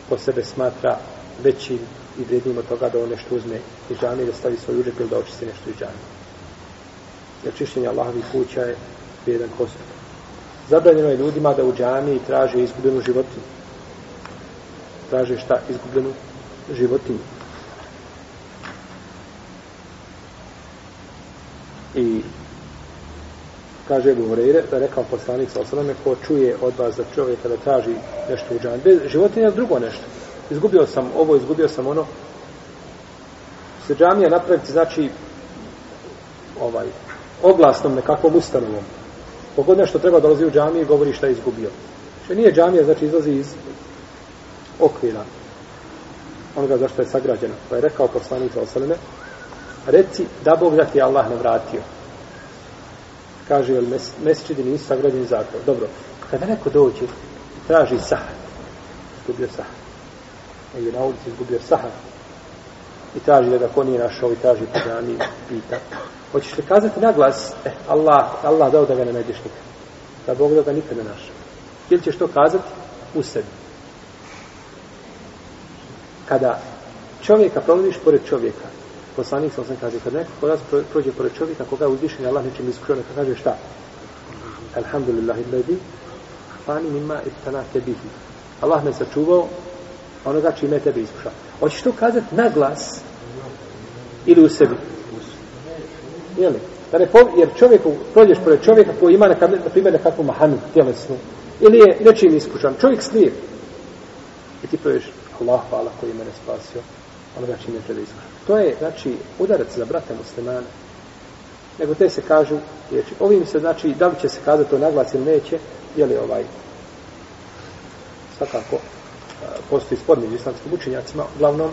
po sebe smatra većim i vrednim od toga da on nešto uzme iz džami da stavi svoj uđep ili da očisti nešto iz džami jer čišćenje Allahovi kuća je vrijedan postup zabranjeno je ljudima da u džami traže izgubljenu životinu traže šta izgubljenu životinu. I kaže Ebu Horeire, da rekao poslanik sa osaname, ko čuje od vas za čovjeka da traži nešto u džami, bez životinja drugo nešto. Izgubio sam ovo, izgubio sam ono. Se džamija napraviti, znači, ovaj, oglasnom nekakvom ustanovom. Kogod nešto treba dolazi u džamiju i govori šta je izgubio. Što nije džamija, znači izlazi iz okvira onoga zašto je sagrađeno. Pa je rekao poslanik za osaleme, reci da Bog da ti Allah ne vratio. Kaže, jel mes, mesečidi nisu sagrađeni za to. Dobro, kada neko dođe, traži sahar, izgubio sahar. Negdje na ulici izgubio sahar. I traži da ga ko nije našao i traži po džamiji, pita. Hoćeš li kazati na glas, eh, Allah, Allah dao da ga ne najdeš nikad. Da Bog da ga nikad ne našao. Ili ćeš to kazati u sebi kada čovjeka provodiš pored čovjeka, poslanik sam sam kaže, kad neko kod nas prođe pored čovjeka, koga je uzvišen, Allah nečem iskušao, neka kaže šta? Alhamdulillah, illadi, fani mima ibtana tebihi. Allah me sačuvao onoga čime tebe iskušao. Hoćeš to kazati na glas, Ili u sebi. Jeli? Da ne pom, jer čovjeku, prođeš pored čovjeka koji ima neka, na primjer nekakvu mahanu tjelesnu, ili je nečim iskušan, čovjek slijep. I ti prođeš, Allah hvala koji je mene spasio, onoga čim je treba iskušan. To je, znači, udarac za brata muslimana. Nego te se kažu, riječi. Ovim se, znači, da li će se kazati to naglas ili neće, je li ovaj, svakako, postoji spod među islamskim učenjacima, uglavnom,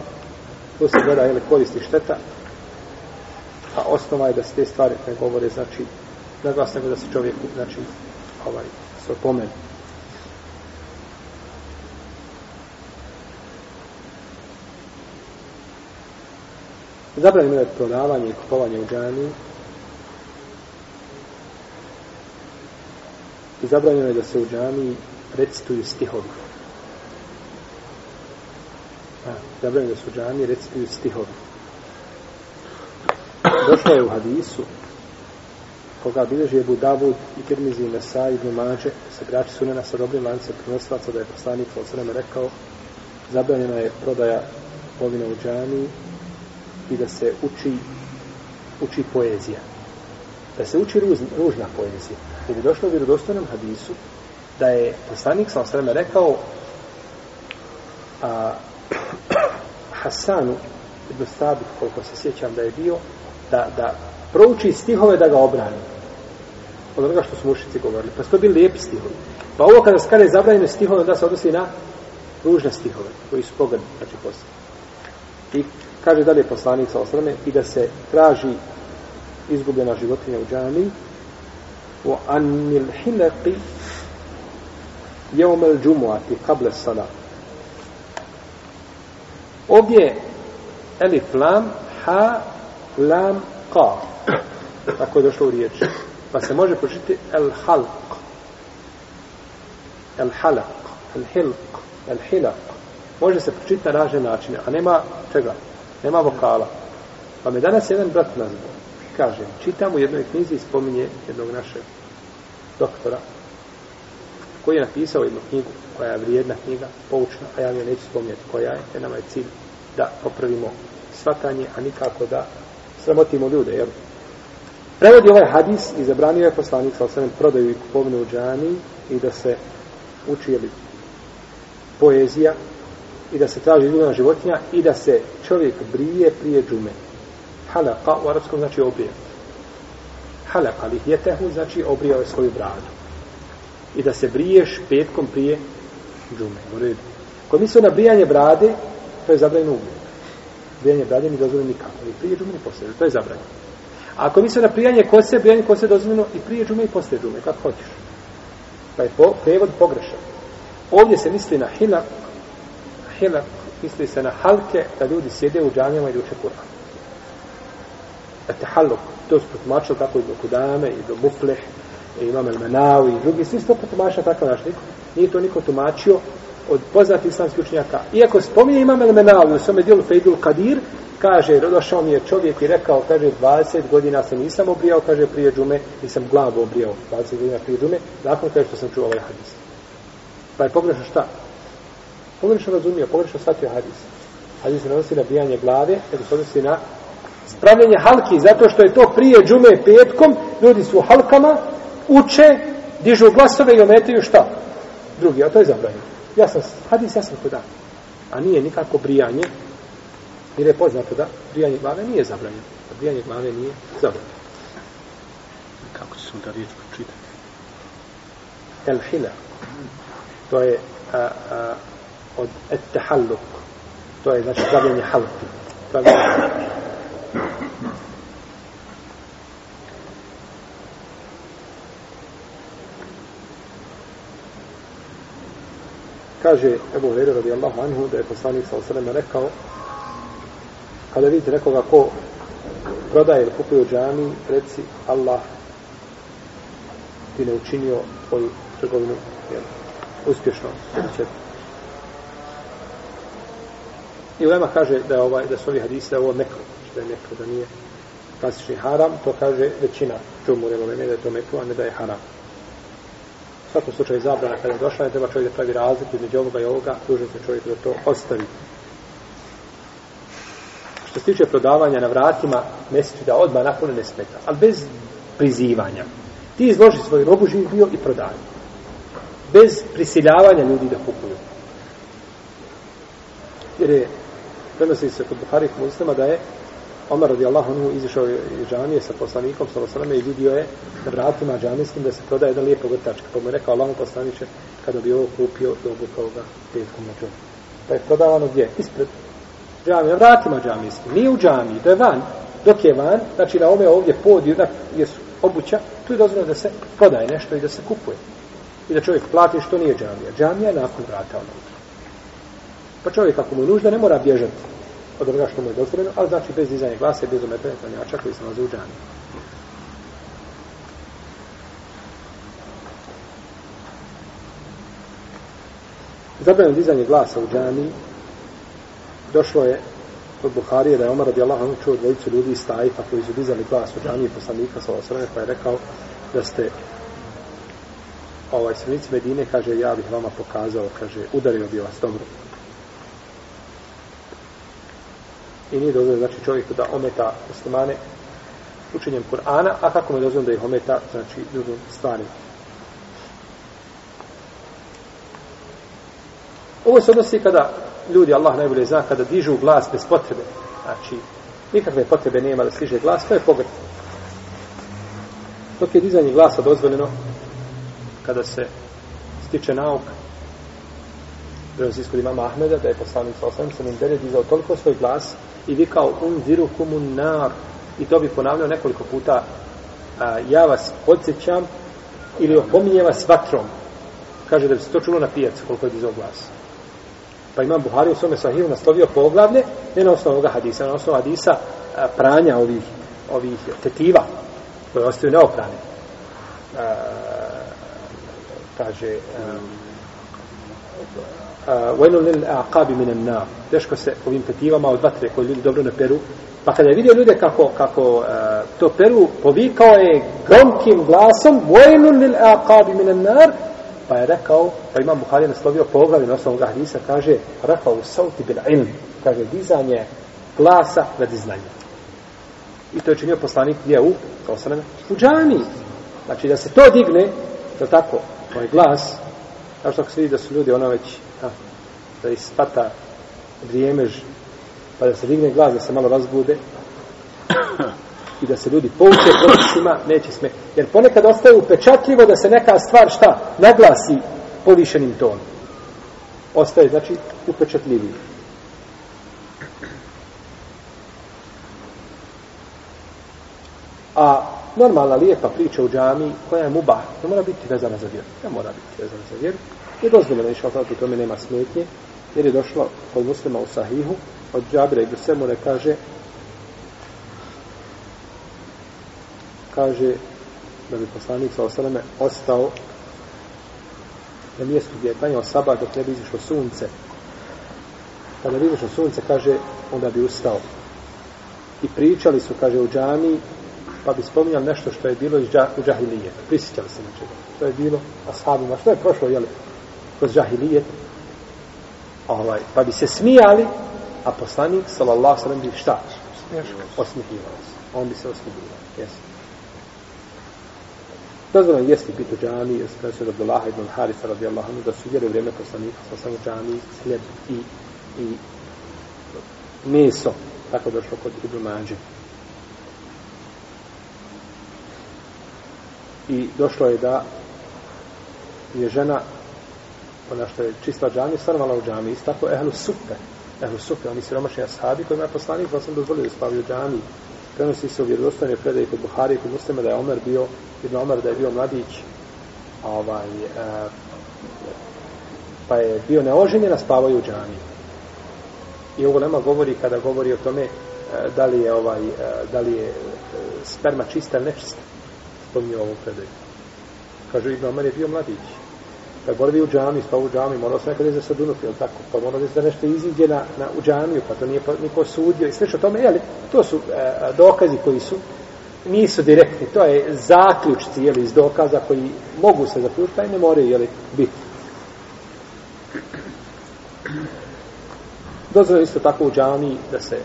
to se gleda, je li koristi šteta, a osnova je da se te stvari ne govore, znači, naglas nego da se čovjeku, znači, ovaj, se opomenu. Zabranjeno je prodavanje i kupovanje u džaniji. I zabranjeno je da se u džami recituju stihovi. A, zabranjeno je da se u džami recituju stihovi. Došlo je u hadisu koga bilježi Ebu Davud i Tirmizi Mesa i Mađe sa su sunena sa dobrim lancem prenosilaca da je poslanik sa osreme rekao zabranjena je prodaja povina u džani i da se uči uči poezija. Da se uči ruz, ružna poezija. Jer je došlo u vjerodostojnom hadisu da je poslanik sa osreme rekao a, Hasanu ibn Sabit, koliko se sjećam da je bio, da, da prouči stihove da ga obrani. Od onoga što su mušici govorili. Pa su to bili lijepi stihovi. Pa ovo kada skane zabranjene je zabranjeno stihove, da se odnosi na ružne stihove, koji su pogledni, znači poslije. I kaže dalje poslanik sa osrame i da se traži izgubljena životinja u džami u anil hileqi jeumel džumuati kable sada. Ovdje elif lam ha lam qa tako je došlo u riječi pa se može pročiti el halq. El halaq. El hilq. El hilaq. Može se pročitati na razne načine a nema čega. Nema vokala. Pa me danas jedan brat nazvao. Kaže čitam u jednoj knjizi i spominje jednog našeg doktora koji je napisao jednu knjigu koja je vrijedna knjiga, poučna, a ja je neću spominjati koja je, jer nama je cilj da popravimo svatanje, a nikako da sramotimo ljude, jel? Prevodi ovaj hadis i zabranio je poslanik sa osvijem prodaju i kupovinu u džani i da se uči jeli, poezija i da se traži ljudna životinja i da se čovjek brije prije džume. Halaka u arabskom znači obrijat. Halaka li jetehu znači obrijao je ovaj svoju bradu. I da se briješ petkom prije džume. U redu. Kod misle na brijanje brade, to je zabranjeno uvijek brijanje brade mi dozvoljeno nikako. I prije džume, i poslije To je zabranjeno. A ako misle na prijanje kose, brijanje kose dozvoljeno i prije džume i poslije džume, kako hoćeš. Pa je po, prevod pogrešan. Ovdje se misli na hilak, hilak, misli se na halke, da ljudi sjede u džamijama i uče Kur'an. Ete haluk, to su potumačili kako i do Kudame, i do Mufleh, i imam El Menavi, i drugi, svi su to potumačili tako naš niko. Nije to niko tumačio, od poznatih islamskih učenjaka. Iako spominje imam Elmenavi u svome dijelu Fejdul Kadir, kaže, došao mi je čovjek i rekao, kaže, 20 godina se nisam obrijao, kaže, prije džume, nisam glavu obrijao, 20 godina prije džume, nakon kaže što sam čuo ovaj hadis. Pa je pogrešno šta? Pogrešno razumio, pogrešno shvatio hadis. Hadis se odnosi na bijanje glave, nego se odnosi na spravljanje halki, zato što je to prije džume petkom, ljudi su u halkama, uče, dižu glasove i ometaju šta? Drugi, a to je zabranjeno. Ja sam, hadis ja sam kod A nije nikako brijanje, jer je poznato da brijanje glave nije zabranjeno. Da brijanje glave nije zabranjeno. Kako će se onda riječ pročitati? El hila. To je a, a, od et. To je znači pravljanje halki. Pravljanje kaže Ebu Hureyre radijallahu anhu da je poslanik sa osaleme rekao kada vidite nekoga ko prodaje ili kupuje u džami reci Allah ti ne učinio tvoju trgovinu jel, uspješno će. I Ulema kaže da je ovaj, da su ovi hadisi da je ovo neko da je neko da nije klasični haram to kaže većina čumur ili da je to mekro, a ne da je haram svakom slučaju zabrana kada je došla, ne treba čovjek da pravi razliku između ovoga i ovoga, dužan se čovjek da to ostavi. Što se tiče prodavanja na vratima, mjeseči da odmah nakon ne smeta, ali bez prizivanja. Ti izloži svoju robu živ bio i prodaj. Bez prisiljavanja ljudi da kupuju. Jer je, prenosi se kod Buhari muslima da je Omar radijallahu anhu izišao iz džamije sa poslanikom sallallahu i vidio je na vratima džamijskim da se prodaje jedan lijepa vrtačka. Pa mu je rekao Allahu poslaniče kada bi ovo kupio dobro ga petkom na džamiju. Pa je prodavano gdje? Ispred džamije, na vratima džamijskim. Nije u džamiji, to je van. Dok je van, znači na ome ovdje pod jednak je obuća, tu je dozvoljeno da se prodaje nešto i da se kupuje. I da čovjek plati što nije džamija. Džamija je nakon vrata ono. Pa čovjek ako mu je nužda ne mora bježati od onoga što mu je dozvoljeno, ali znači bez dizanja glasa i bez ometanja klanjača koji se nalaze u džami. Zabranjeno dizanje glasa u džami došlo je od Buharije da je Omar radijallahu anhu čuo dvojicu ljudi iz Tajfa koji su dizali glas u džami poslanika sa osrame pa je rekao da ste ovaj srnici Medine kaže ja bih vama pokazao kaže udario bi vas dobro i nije dozvoljeno znači čovjeku da ometa muslimane učenjem Kur'ana, a kako mu je dozvoljeno da ih ometa znači drugim stvarima. Ovo se odnosi kada ljudi, Allah najbolje zna, kada dižu glas bez potrebe. Znači, nikakve potrebe nema da stiže glas, to je pogrd. Dok je dizanje glasa dozvoljeno, kada se stiče nauka, prenosi iskod imama Ahmeda, da je poslanik sa osam se Mindere dizao toliko svoj glas i vikao unziru kumun nar. I to bi ponavljao nekoliko puta. A, ja vas podsjećam ili opominje vas vatrom. Kaže da bi se to čulo na pijacu koliko je dizao glas. Pa imam Buhari u svome sahiru naslovio poglavlje ne na osnovu ovoga hadisa na osnovu hadisa a, pranja ovih ovih tetiva koje ostaju neoprane. A, kaže a, Eh, vajnu lil aqabi minan nar. Teško se ovim petivama od vatre koje ljudi dobro ne peru. Pa kada je vidio ljude kako, kako uh, to peru povikao je gromkim glasom vajnu lil aqabi minan nar. Pa je rekao pa imam Buhari naslovio poglavi na osnovu hadisa kaže rafau sauti bil ilm. Kaže dizanje glasa radi znanja. I to je činio poslanik gdje u kao sam u džami. znači da se to digne da tako, ovaj glas. Kao što se vidi da su ljudi ono već a, da ispata vrijemež pa da se digne glas da se malo razbude i da se ljudi pouče propisima neće sme jer ponekad ostaje upečatljivo da se neka stvar šta naglasi povišenim tonom. Ostaje znači upečatljiviji. A normalna lijepa priča u džami koja je mubah ne mora biti vezana za vjeru. Ne mora biti vezana za vjeru je dozvoljeno išao tako tome nema smetnje jer je došlo kod muslima u sahihu od Džabira i Busemure kaže kaže da bi poslanik sa osaleme ostao na mjestu gdje je klanjao sabah dok ne bi izišlo sunce. Pa Kada bi izišlo sunce kaže onda bi ustao. I pričali su kaže u džami pa bi spominjali nešto što je bilo iz džah, u džahilije prisjećali se nečega to je bilo? Ashabima. Što je prošlo jeli? Kroz džahilijet, ovaj, pa bi se smijali, a poslanik, sallallahu sallam, bi šta? Osmihivao se. On bi se osmihivao. Jesi. Dozvoljeno jesti biti u džami, jer se od Abdullaha ibn Harisa radijallahu anhu, da su jeli u vrijeme poslanika, sa samo džami, hljeb i, i meso. Tako došlo kod Ibn Mađe. I došlo je da je žena ona što je čista džamija, stanovala u džamiji, isto tako ehlu supe, ehlu supe, oni siromašni ashabi kojima je poslanik, pa sam dozvolio da spavio u džamiji. Prenosi se u vjerodostojne predaje kod Buhari, kod muslima da je Omer bio, Ibn Omer da je bio mladić, ovaj, e, pa je bio neoženjen, a spavao u džamiji. I ovo nema govori kada govori o tome e, da li je ovaj, e, da li je e, sperma čista ili nečista. Spominje ovu predaju. Kaže, Ibn Omer je bio mladić kad boravi u džami, sta u džami, morao se nekada za sadunuti, jel tako? Pa mora da nešto iziđe na, na, u džamiju, pa to nije pa, niko sudio i slično tome, jel? To su e, dokazi koji su, nisu direktni, to je zaključci, jel, iz dokaza koji mogu se zaključiti, pa i ne moraju, jel, biti. Dozvoljeno isto tako u džami da se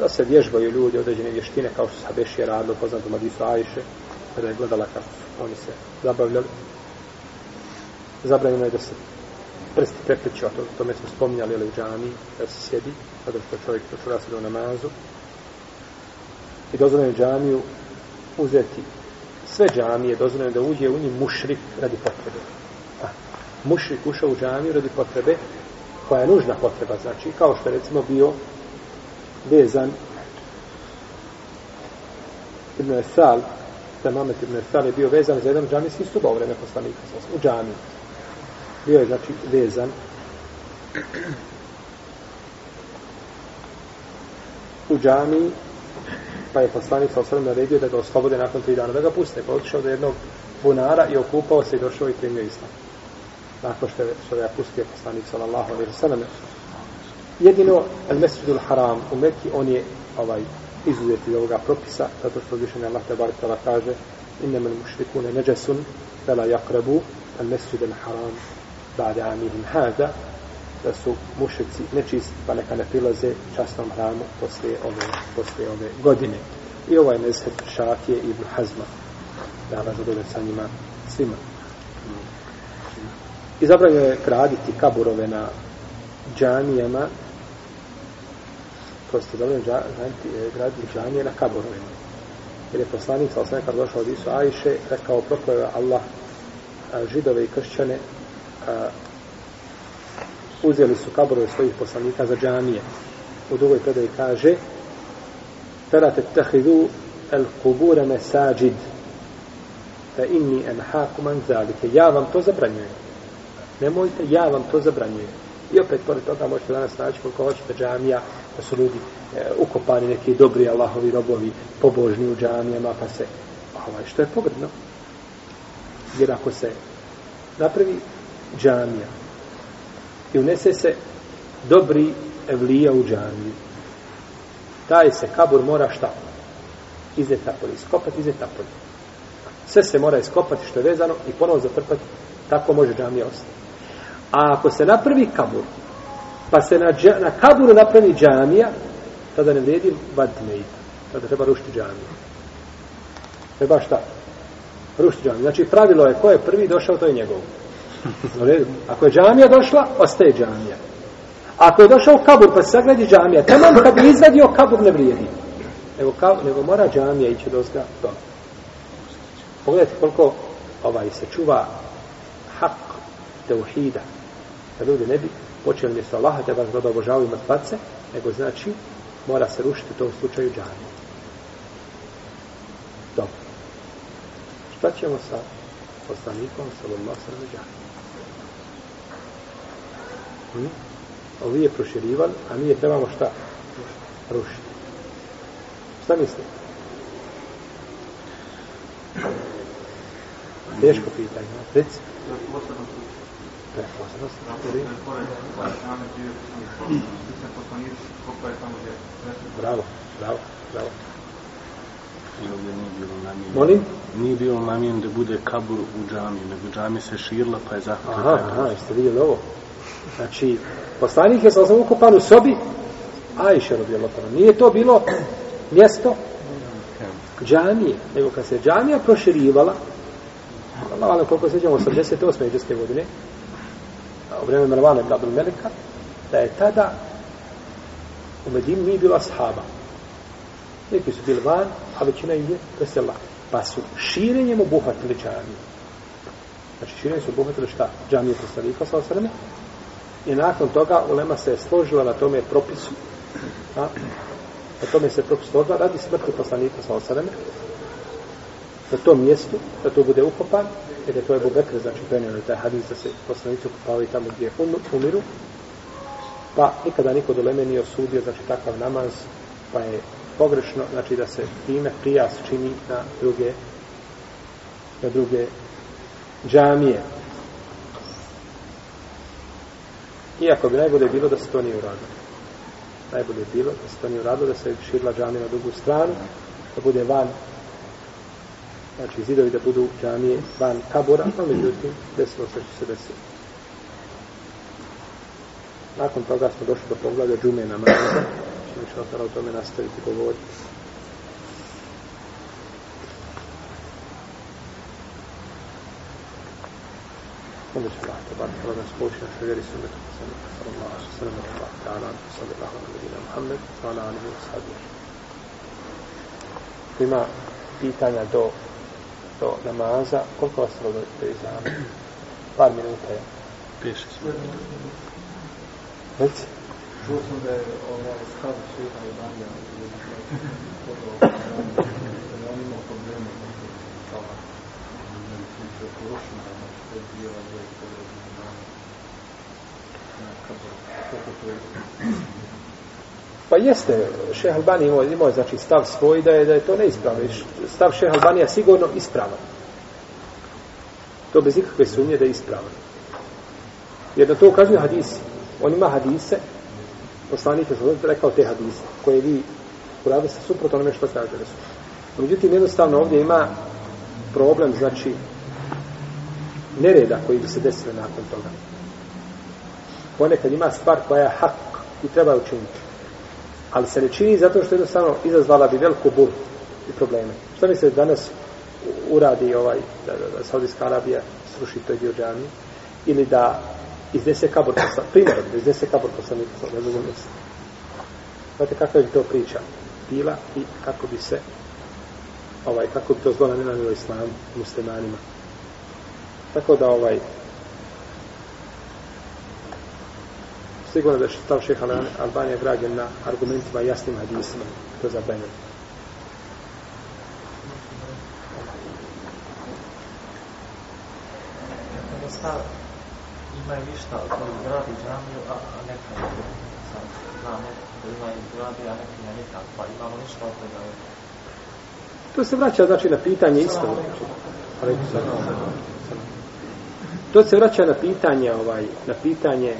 da se vježbaju ljudi određene vještine kao što se Habešije radilo, poznato Madisu Ajše, kada je gledala kako su oni se zabavljali. Zabranjeno je da se prsti prepliče, a to, tome smo spominjali ali u džami, da se sjedi, kada što čovjek počura se do namazu. I dozvoljeno je džamiju uzeti sve džamije, dozvoljeno je da uđe u njih mušrik radi potrebe. A, mušrik ušao u džamiju radi potrebe, koja je nužna potreba, znači, kao što je recimo bio vezan Ibn Esal, da Mamet Ibn Esal je bio vezan za jedan džamijski stuba u vreme poslanika, u džamiju. Bio je, znači, vezan u džami, pa je poslanik sa osvrame naredio da ga oslobode nakon tri dana, da ga puste. Pa otišao do jednog bunara i okupao se i došao i primio islam. Nakon što je, što je pustio poslanik sallallahu alaihi sallam. Jedino, al mesjidul haram u Mekki, on je ovaj, izuzet iz ovoga propisa, zato što više ne Allah te bar tala kaže inne mušrikune neđesun fela jakrebu, al mesjidul haram ba'da amihim hada da su mušici nečisti, pa neka ne prilaze častnom hramu poslije ove, poslije ove godine. I ovaj mezheb Šafije i Ibn Hazma da razadove sa njima svima. I zabranio je graditi kaburove na džanijama prosto zabranio je graditi eh, džanije na kaburovima. Jer je poslanik sa osnovne kad došao od Isu Ajše rekao prokleva Allah eh, židove i kršćane a, uzeli su kaburove svojih poslanika za džamije. U drugoj predaji kaže Fela te tehidu el kubure mesađid fa inni enhaku man zalike. Ja vam to zabranjujem. Nemojte, ja vam to zabranjujem. I opet, pored toga, možete danas naći koliko hoćete džamija, da su ljudi e, ukopani neki dobri Allahovi robovi, pobožni u džamijama, pa se, ovaj, što je pogredno. Jer ako se napravi džamija, i unese se dobri evlija u džamiju. Taj se kabur mora šta? Izdet napolje. Iskopati, izdet napolje. Sve se mora iskopati što je vezano i ponovo zatrpati. Tako može džamija ostati. A ako se napravi kabur, pa se na, dža, na kaburu napravi džamija, tada ne vredi vaditi mejta. Tada treba rušiti džamiju. Treba šta? Rušiti džamiju. Znači pravilo je ko je prvi došao, to je njegovo. Ako je džamija došla, ostaje džamija. Ako je došao kabur, pa se sagradi džamija, tamo kad bi izvadio kabur, ne vrijedi. Nego, kabur, nego mora džamija ići do zga. Do. Pogledajte koliko ovaj, se čuva hak teuhida. Da ljudi ne bi počeli mjesto Allaha, da vas da obožavaju mrtvace, nego znači mora se rušiti u tom slučaju džamija. Dobro. Šta ćemo sa poslanikom sallallahu sallam džamija? Hm? Ovi je proširivan, a mi je trebamo šta? Rušiti. Šta misli? Teško pitanje. Reci. Bravo, bravo, bravo. Molim? Nije bilo namijen da bude kabur u džami, nego džami se širila pa je zahvatila. Aha, aha, jeste vidjeli ovo? Znači, poslanik je sam ukupan u sobi, a iše rodio. Nije to bilo mjesto džamije, nego kad se džamija proširivala, Allah ali koliko seđamo, 88. iđeske godine, u vreme Marvana ibn Abdul Meleka, da je tada u Medini nije bila sahaba. Neki su bili van, a većina ih je presela. Pa su širenjem obuhvatili džamiju. Znači širenjem su obuhvatili šta? Džamije poslanika sa osrme, I nakon toga ulema se je složila na tome propisu. A, na tome se propis složila radi smrti poslanika sa osadame. Na tom mjestu, da to bude ukopan, jer je to je Bekr, znači prenio taj hadis da se poslanici ukopavaju tamo gdje um, umiru. Pa nikada niko do Leme nije osudio, znači takav namaz, pa je pogrešno, znači da se time prijas čini na druge na druge džamije. Iako bi najbolje bilo da se to nije uradilo. Najbolje je bilo da se to nije uradilo, da se širila džamija na drugu stranu, da bude van, znači zidovi da budu džamije van kabora, pa međutim, desilo se što se desilo. Nakon toga smo došli do poglavlja džume na mraza, što inša o tome nastaviti govoriti. Će Allah, tabar, kada nas pouči našoj vjeri sunnetu, sallallahu alaihi wa sallam, Allah, ta'ala, sallallahu alaihi wa Muhammed, sallallahu alaihi wa sallam. Ima pitanja do, do namaza, koliko vas treba do izama? Par minuta je. Peši smo. Reci. Čuo sam da je ovaj stav šeha i banja da on imao problema Pa jeste, šeh Albani imao, imao znači, stav svoj da je, da je to neispravno. Stav šeh Albanija sigurno ispravan. To bez ikakve sumnje da je ispravan. Jer na to ukazuju hadisi. On ima hadise, poslanik je rekao te hadise, koje vi urade se suprotno onome što kaže Resul. Međutim, jednostavno ovdje ima problem, znači, nereda koji bi se desili nakon toga. Ponekad ima stvar koja je hak i treba je učiniti. Ali se ne čini zato što jednostavno izazvala bi veliku buru i probleme. Šta mi se danas uradi ovaj, da, da, da Saudijska Arabija sruši toj dio džamije ili da iznese kabor poslanika, primjer, da iznese kabor poslanika na drugom mjestu. Znate kakva bi to priča bila i kako bi se ovaj, kako bi to zlo nanenalo islamu, muslimanima. Tako da ovaj sigurno da je stav šeha Albanija građen na argumentima i jasnim hadisima. To je zabranjeno. Kada stav imaju ništa koji gradi džamiju, a, a neka sad znamo da ima i gradi, a neki ne nikak, pa imamo ništa od toga. To se vraća znači na pitanje isto. Alejkum selam. To se vraća na pitanje ovaj na pitanje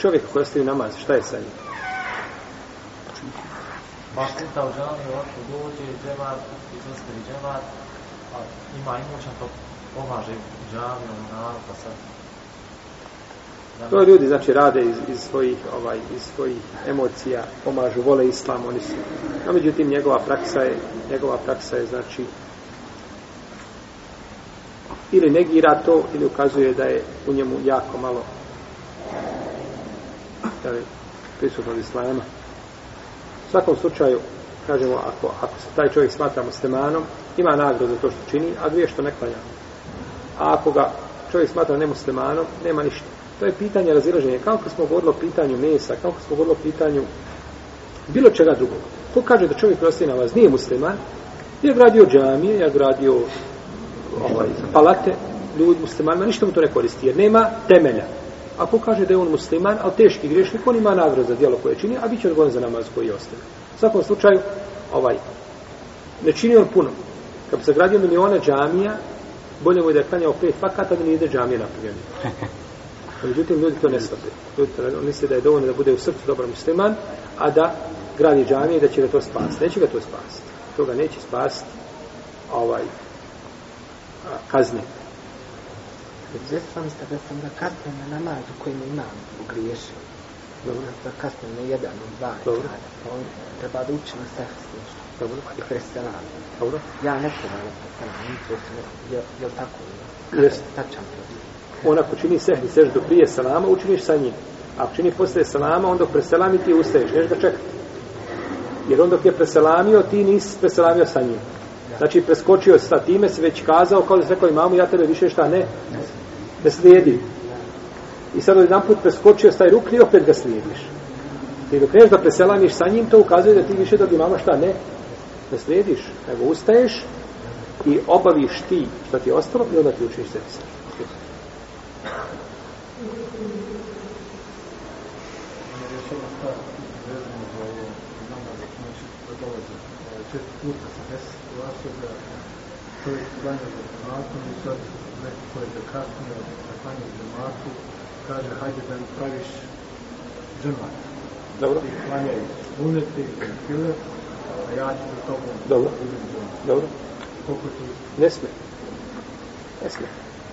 čovjeka koji ostavi namaz, šta je sa njim? Pa puta u džamiju, ovako dođe, džemat, izostavi džemat, a ima imućan to pomaže džamiju, narod, pa sad To ljudi znači rade iz, iz svojih ovaj iz svojih emocija, pomažu, vole islam, oni su. A međutim njegova praksa je njegova praksa je znači ili negira to ili ukazuje da je u njemu jako malo jel, prisutno islama. U svakom slučaju, kažemo, ako, ako se taj čovjek smatra muslimanom, ima nagradu za to što čini, a dvije što ne klanja. A ako ga čovjek smatra nemuslimanom, nema ništa. To je pitanje razilaženja. Kao kad smo govorili o pitanju mesa, kao kad smo govorili o pitanju bilo čega drugog. Ko kaže da čovjek prosti na vas nije musliman, je gradio džamije, je gradio ovaj, palate, ljudi muslimanima, ništa mu to ne koristi, jer nema temelja. Ako kaže da je on musliman, ali teški griješnik, on ima nagradu za djelo koje čini, a bit će odgovoran za namaz koji je ostavio. U svakom slučaju, ovaj, ne čini on puno. Kad bi sagradio miliona džamija, bolje mu je da je klanjao pet fakata da nije ide džamije napravljeni. Međutim, ljudi to ne shvate. Ljudi to ne misle da je dovoljno da bude u srcu dobar musliman, a da gradi džamije i da će ga to spasiti. Neće ga to spasiti. To ga neće spasiti ovaj, kazne. Zvestam ste da sam da kasnem na namazu koji mi imam pogriješio. Dobro. Da kasnem na jedan, na dva Dobro. Pa on treba da uči na sehs nešto. Dobro. I preselam. Dobro. Ja ne trebam na preselam. To se ne, je, je li tako? Jest. Tačan to. On ako čini sehvi seždu prije salama, učiniš sa njim. A ako čini posle salama, onda dok preselami ti ustaješ, neš ga čekati. Jer on dok je preselamio, ti nisi preselamio sa njim. Znači, preskočio sa time, si već kazao, kao da se rekao imamu, ja tebe više šta ne, ne slijedim. I sad jedan put preskočio staj rukni i opet ga slijediš. Ti dok neš da preselamiš sa njim, to ukazuje da ti više dok imama šta ne, ne slijediš. Nego ustaješ i obaviš ti šta ti je ostalo i onda ti da kad se desi situacija da čovjek klanja za džematom i sad neko ko je zakasnio da klanja za džematu kaže hajde da mi praviš džemat. Dobro? Ti klanjaj suneti, file, a ja ću za tobom Dobro. Dobro? Koliko tu Ne sme. Ne sme.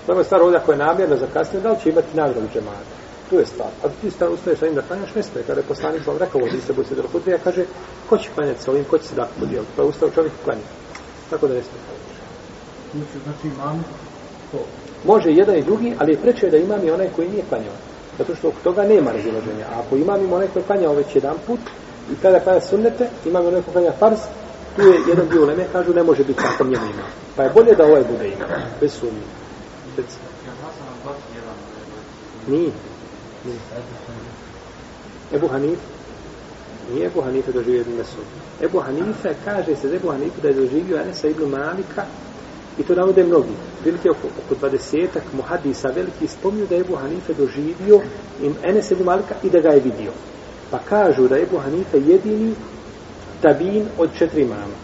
Prva stvar ovdje ako je namjerno zakasnio, da li će imati nagradu džemata? Tu je stvar. A ti sta ustaješ sa da klanjaš, ne stoje. Kada je poslanik sam rekao, ovdje se bude se delo ja kaže, ko će klanjati sa ovim, ko će se dakle podijeliti? Pa je ustao čovjek i klanja. Tako da ne stoje. Znači, znači imam to. Može jedan i drugi, ali je preče da imam i onaj koji nije klanjao. Zato što oko toga nema razilaženja. A ako imam im onaj koji je klanjao već jedan put, i kada klanja sunnete, imam i onaj koji klanja fars, tu je jedan dio leme, kažu ne može biti tako njemu ima. Pa je bolje da ovaj bude ima, bez sumnje. Bez... Nije. Nije. Ebu Hanif, nije Ebu Hanife doživio Ibn Mesud. Ebu Hanife, kaže se za Ebu Hanife da je doživio Anesa ibn Malika i to navode mnogi. Prilike oko, oko dvadesetak muhadisa veliki spomnju da je Ebu Hanife doživio im Enes ibn Malika i da ga je vidio. Pa kažu da je Ebu Hanife jedini tabin od četiri mama.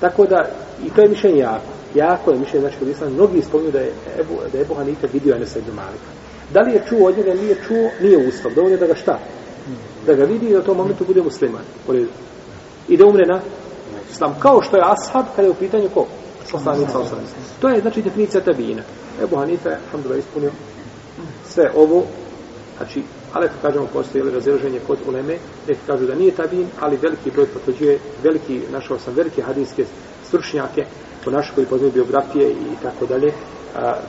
Tako da, i to je mišljenje jako. Jako je mišljenje, znači kod islam, mnogi spomnju da je Ebu, da je Ebu Hanife vidio Enesa ibn Malika. Da li je čuo od njega, nije čuo, nije uslov. Dovoljno da ga šta? Da ga vidi i da u tom momentu bude musliman. I da umre na islam. Kao što je ashab kada je u pitanju ko? Poslanica osam. To je znači definicija tabina. Ebu Hanife, alhamdulillah, ispunio sve ovo. Znači, ali ako kažemo postoji ili razilaženje kod uleme, neki kažu da nije tabin, ali veliki broj potvrđuje, veliki, našao sam velike hadijske stručnjake, po našoj koji poznaju biografije i tako dalje,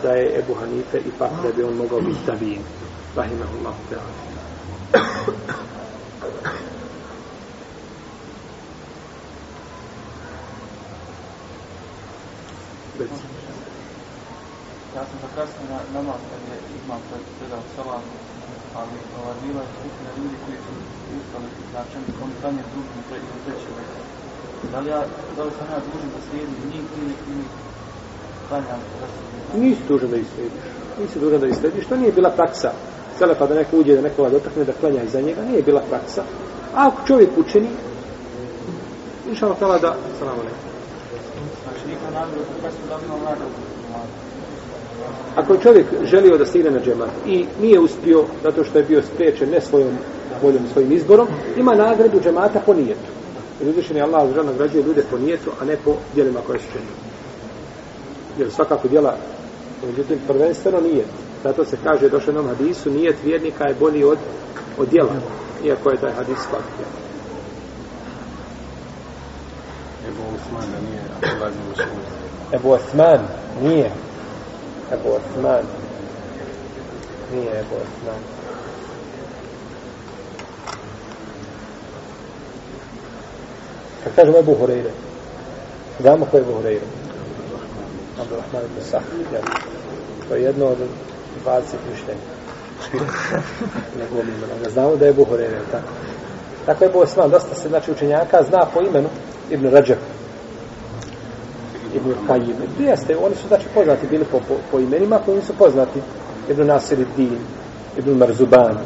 da je Ebu Hanife ipak da bi on mogao biti tabin. Rahimahullahu ta'ala. Ja sam zakasnio na namaz kad je imam predao salam, ali ova bila je skupina ljudi koji su ustali znači oni klanjaju drugi i trećim trećim. Da li, ja, da li sam ja dužan da slijedim njih ili, ili klanjam da se Nisi dužan da ih islediš. Nisi dužan da ih islediš. To nije bila praksa. Selefa da neko uđe, da nekoga dotakne, da klanja iza njega. Nije bila praksa. A ako čovjek učini, inša Allah da, salam alaikum. Znači, dobili. Ako je čovjek želio da stigne na džemat i nije uspio zato što je bio spriječen ne svojom voljom, svojim izborom, ima nagradu džemata po nijetu. Jer uzvišen je Allah žal nagrađuje ljude po nijetu, a ne po djelima koje su činili. Jer svakako djela, međutim, prvenstveno nijet. Zato se kaže, došlo nam hadisu, nijet vjernika je bolji od, od djela. Iako je taj hadis svakako. Ebu Osman da nije Muslim. Ebu Osman nije. Ebu Osman nije Ebu Osman. Kad kažemo Ebu Horeire, znamo ko je Ebu Horeire? Abdurrahman ibn Sah. jel? To je jedno od 20 mišljenja. ne glumimo, ne znamo da je Buhorere, tako? Tako je Ebu Osman, dosta se znači učenjaka zna po imenu Ibn Rajab. Ibn Kajim. Jeste, oni su znači poznati bili po, po, po imenima koji su poznati. Ibn Nasir Din, Ibn Marzuban.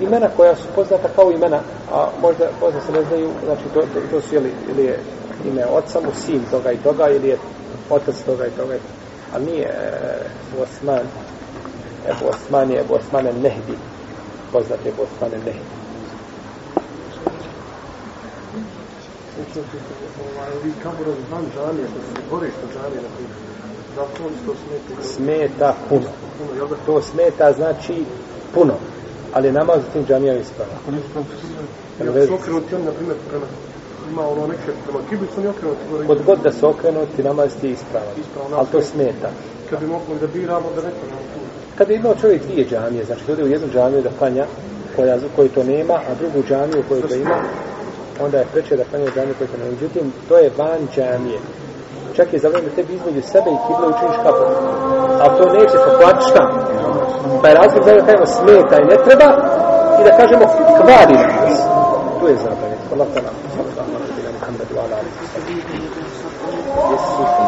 Imena koja su poznata kao imena, a možda, možda se ne znaju, znači to, to, to su ili, ili je ime oca mu sin toga i toga, ili je otac toga i toga. A nije e, Osman. Ebu Osman je Ebu Osman Nehdi. Poznat je Ebu Osman el Nehdi. Ovaj, vi što se na primjer. To smeta. Smeta puno. To smeta znači puno. Ali namaz u tim džamijama isprava. Ako nisu tamo Jel Ja već- su okrenuti on, na primjer, prema ima ono neke prema kibicu, on je okrenuti. Kod god da se okrenuti, namaz ti je ispravan. Ispravan, Ali to smeta. Kad bi mogli da biramo, da neko nam tu. Kada je imao čovjek dvije džamije, znači da ode u jednu džamiju da klanja, koja, koji to nema, a drugu džamiju koju to ima, onda je preče da klanja džamiju koju to nema. Međutim, to je van džamije. Čak je za vreme tebi između sebe i kibla učiniš kapu. A to neće se plati šta? Pa je razlog za da kažemo smeta i ne treba i da kažemo kvari nas. Tu je zabranjeno. Allah ta'ala. Sallallahu alaihi wa sallam. Allah ala alihi wa sallam. Jesu.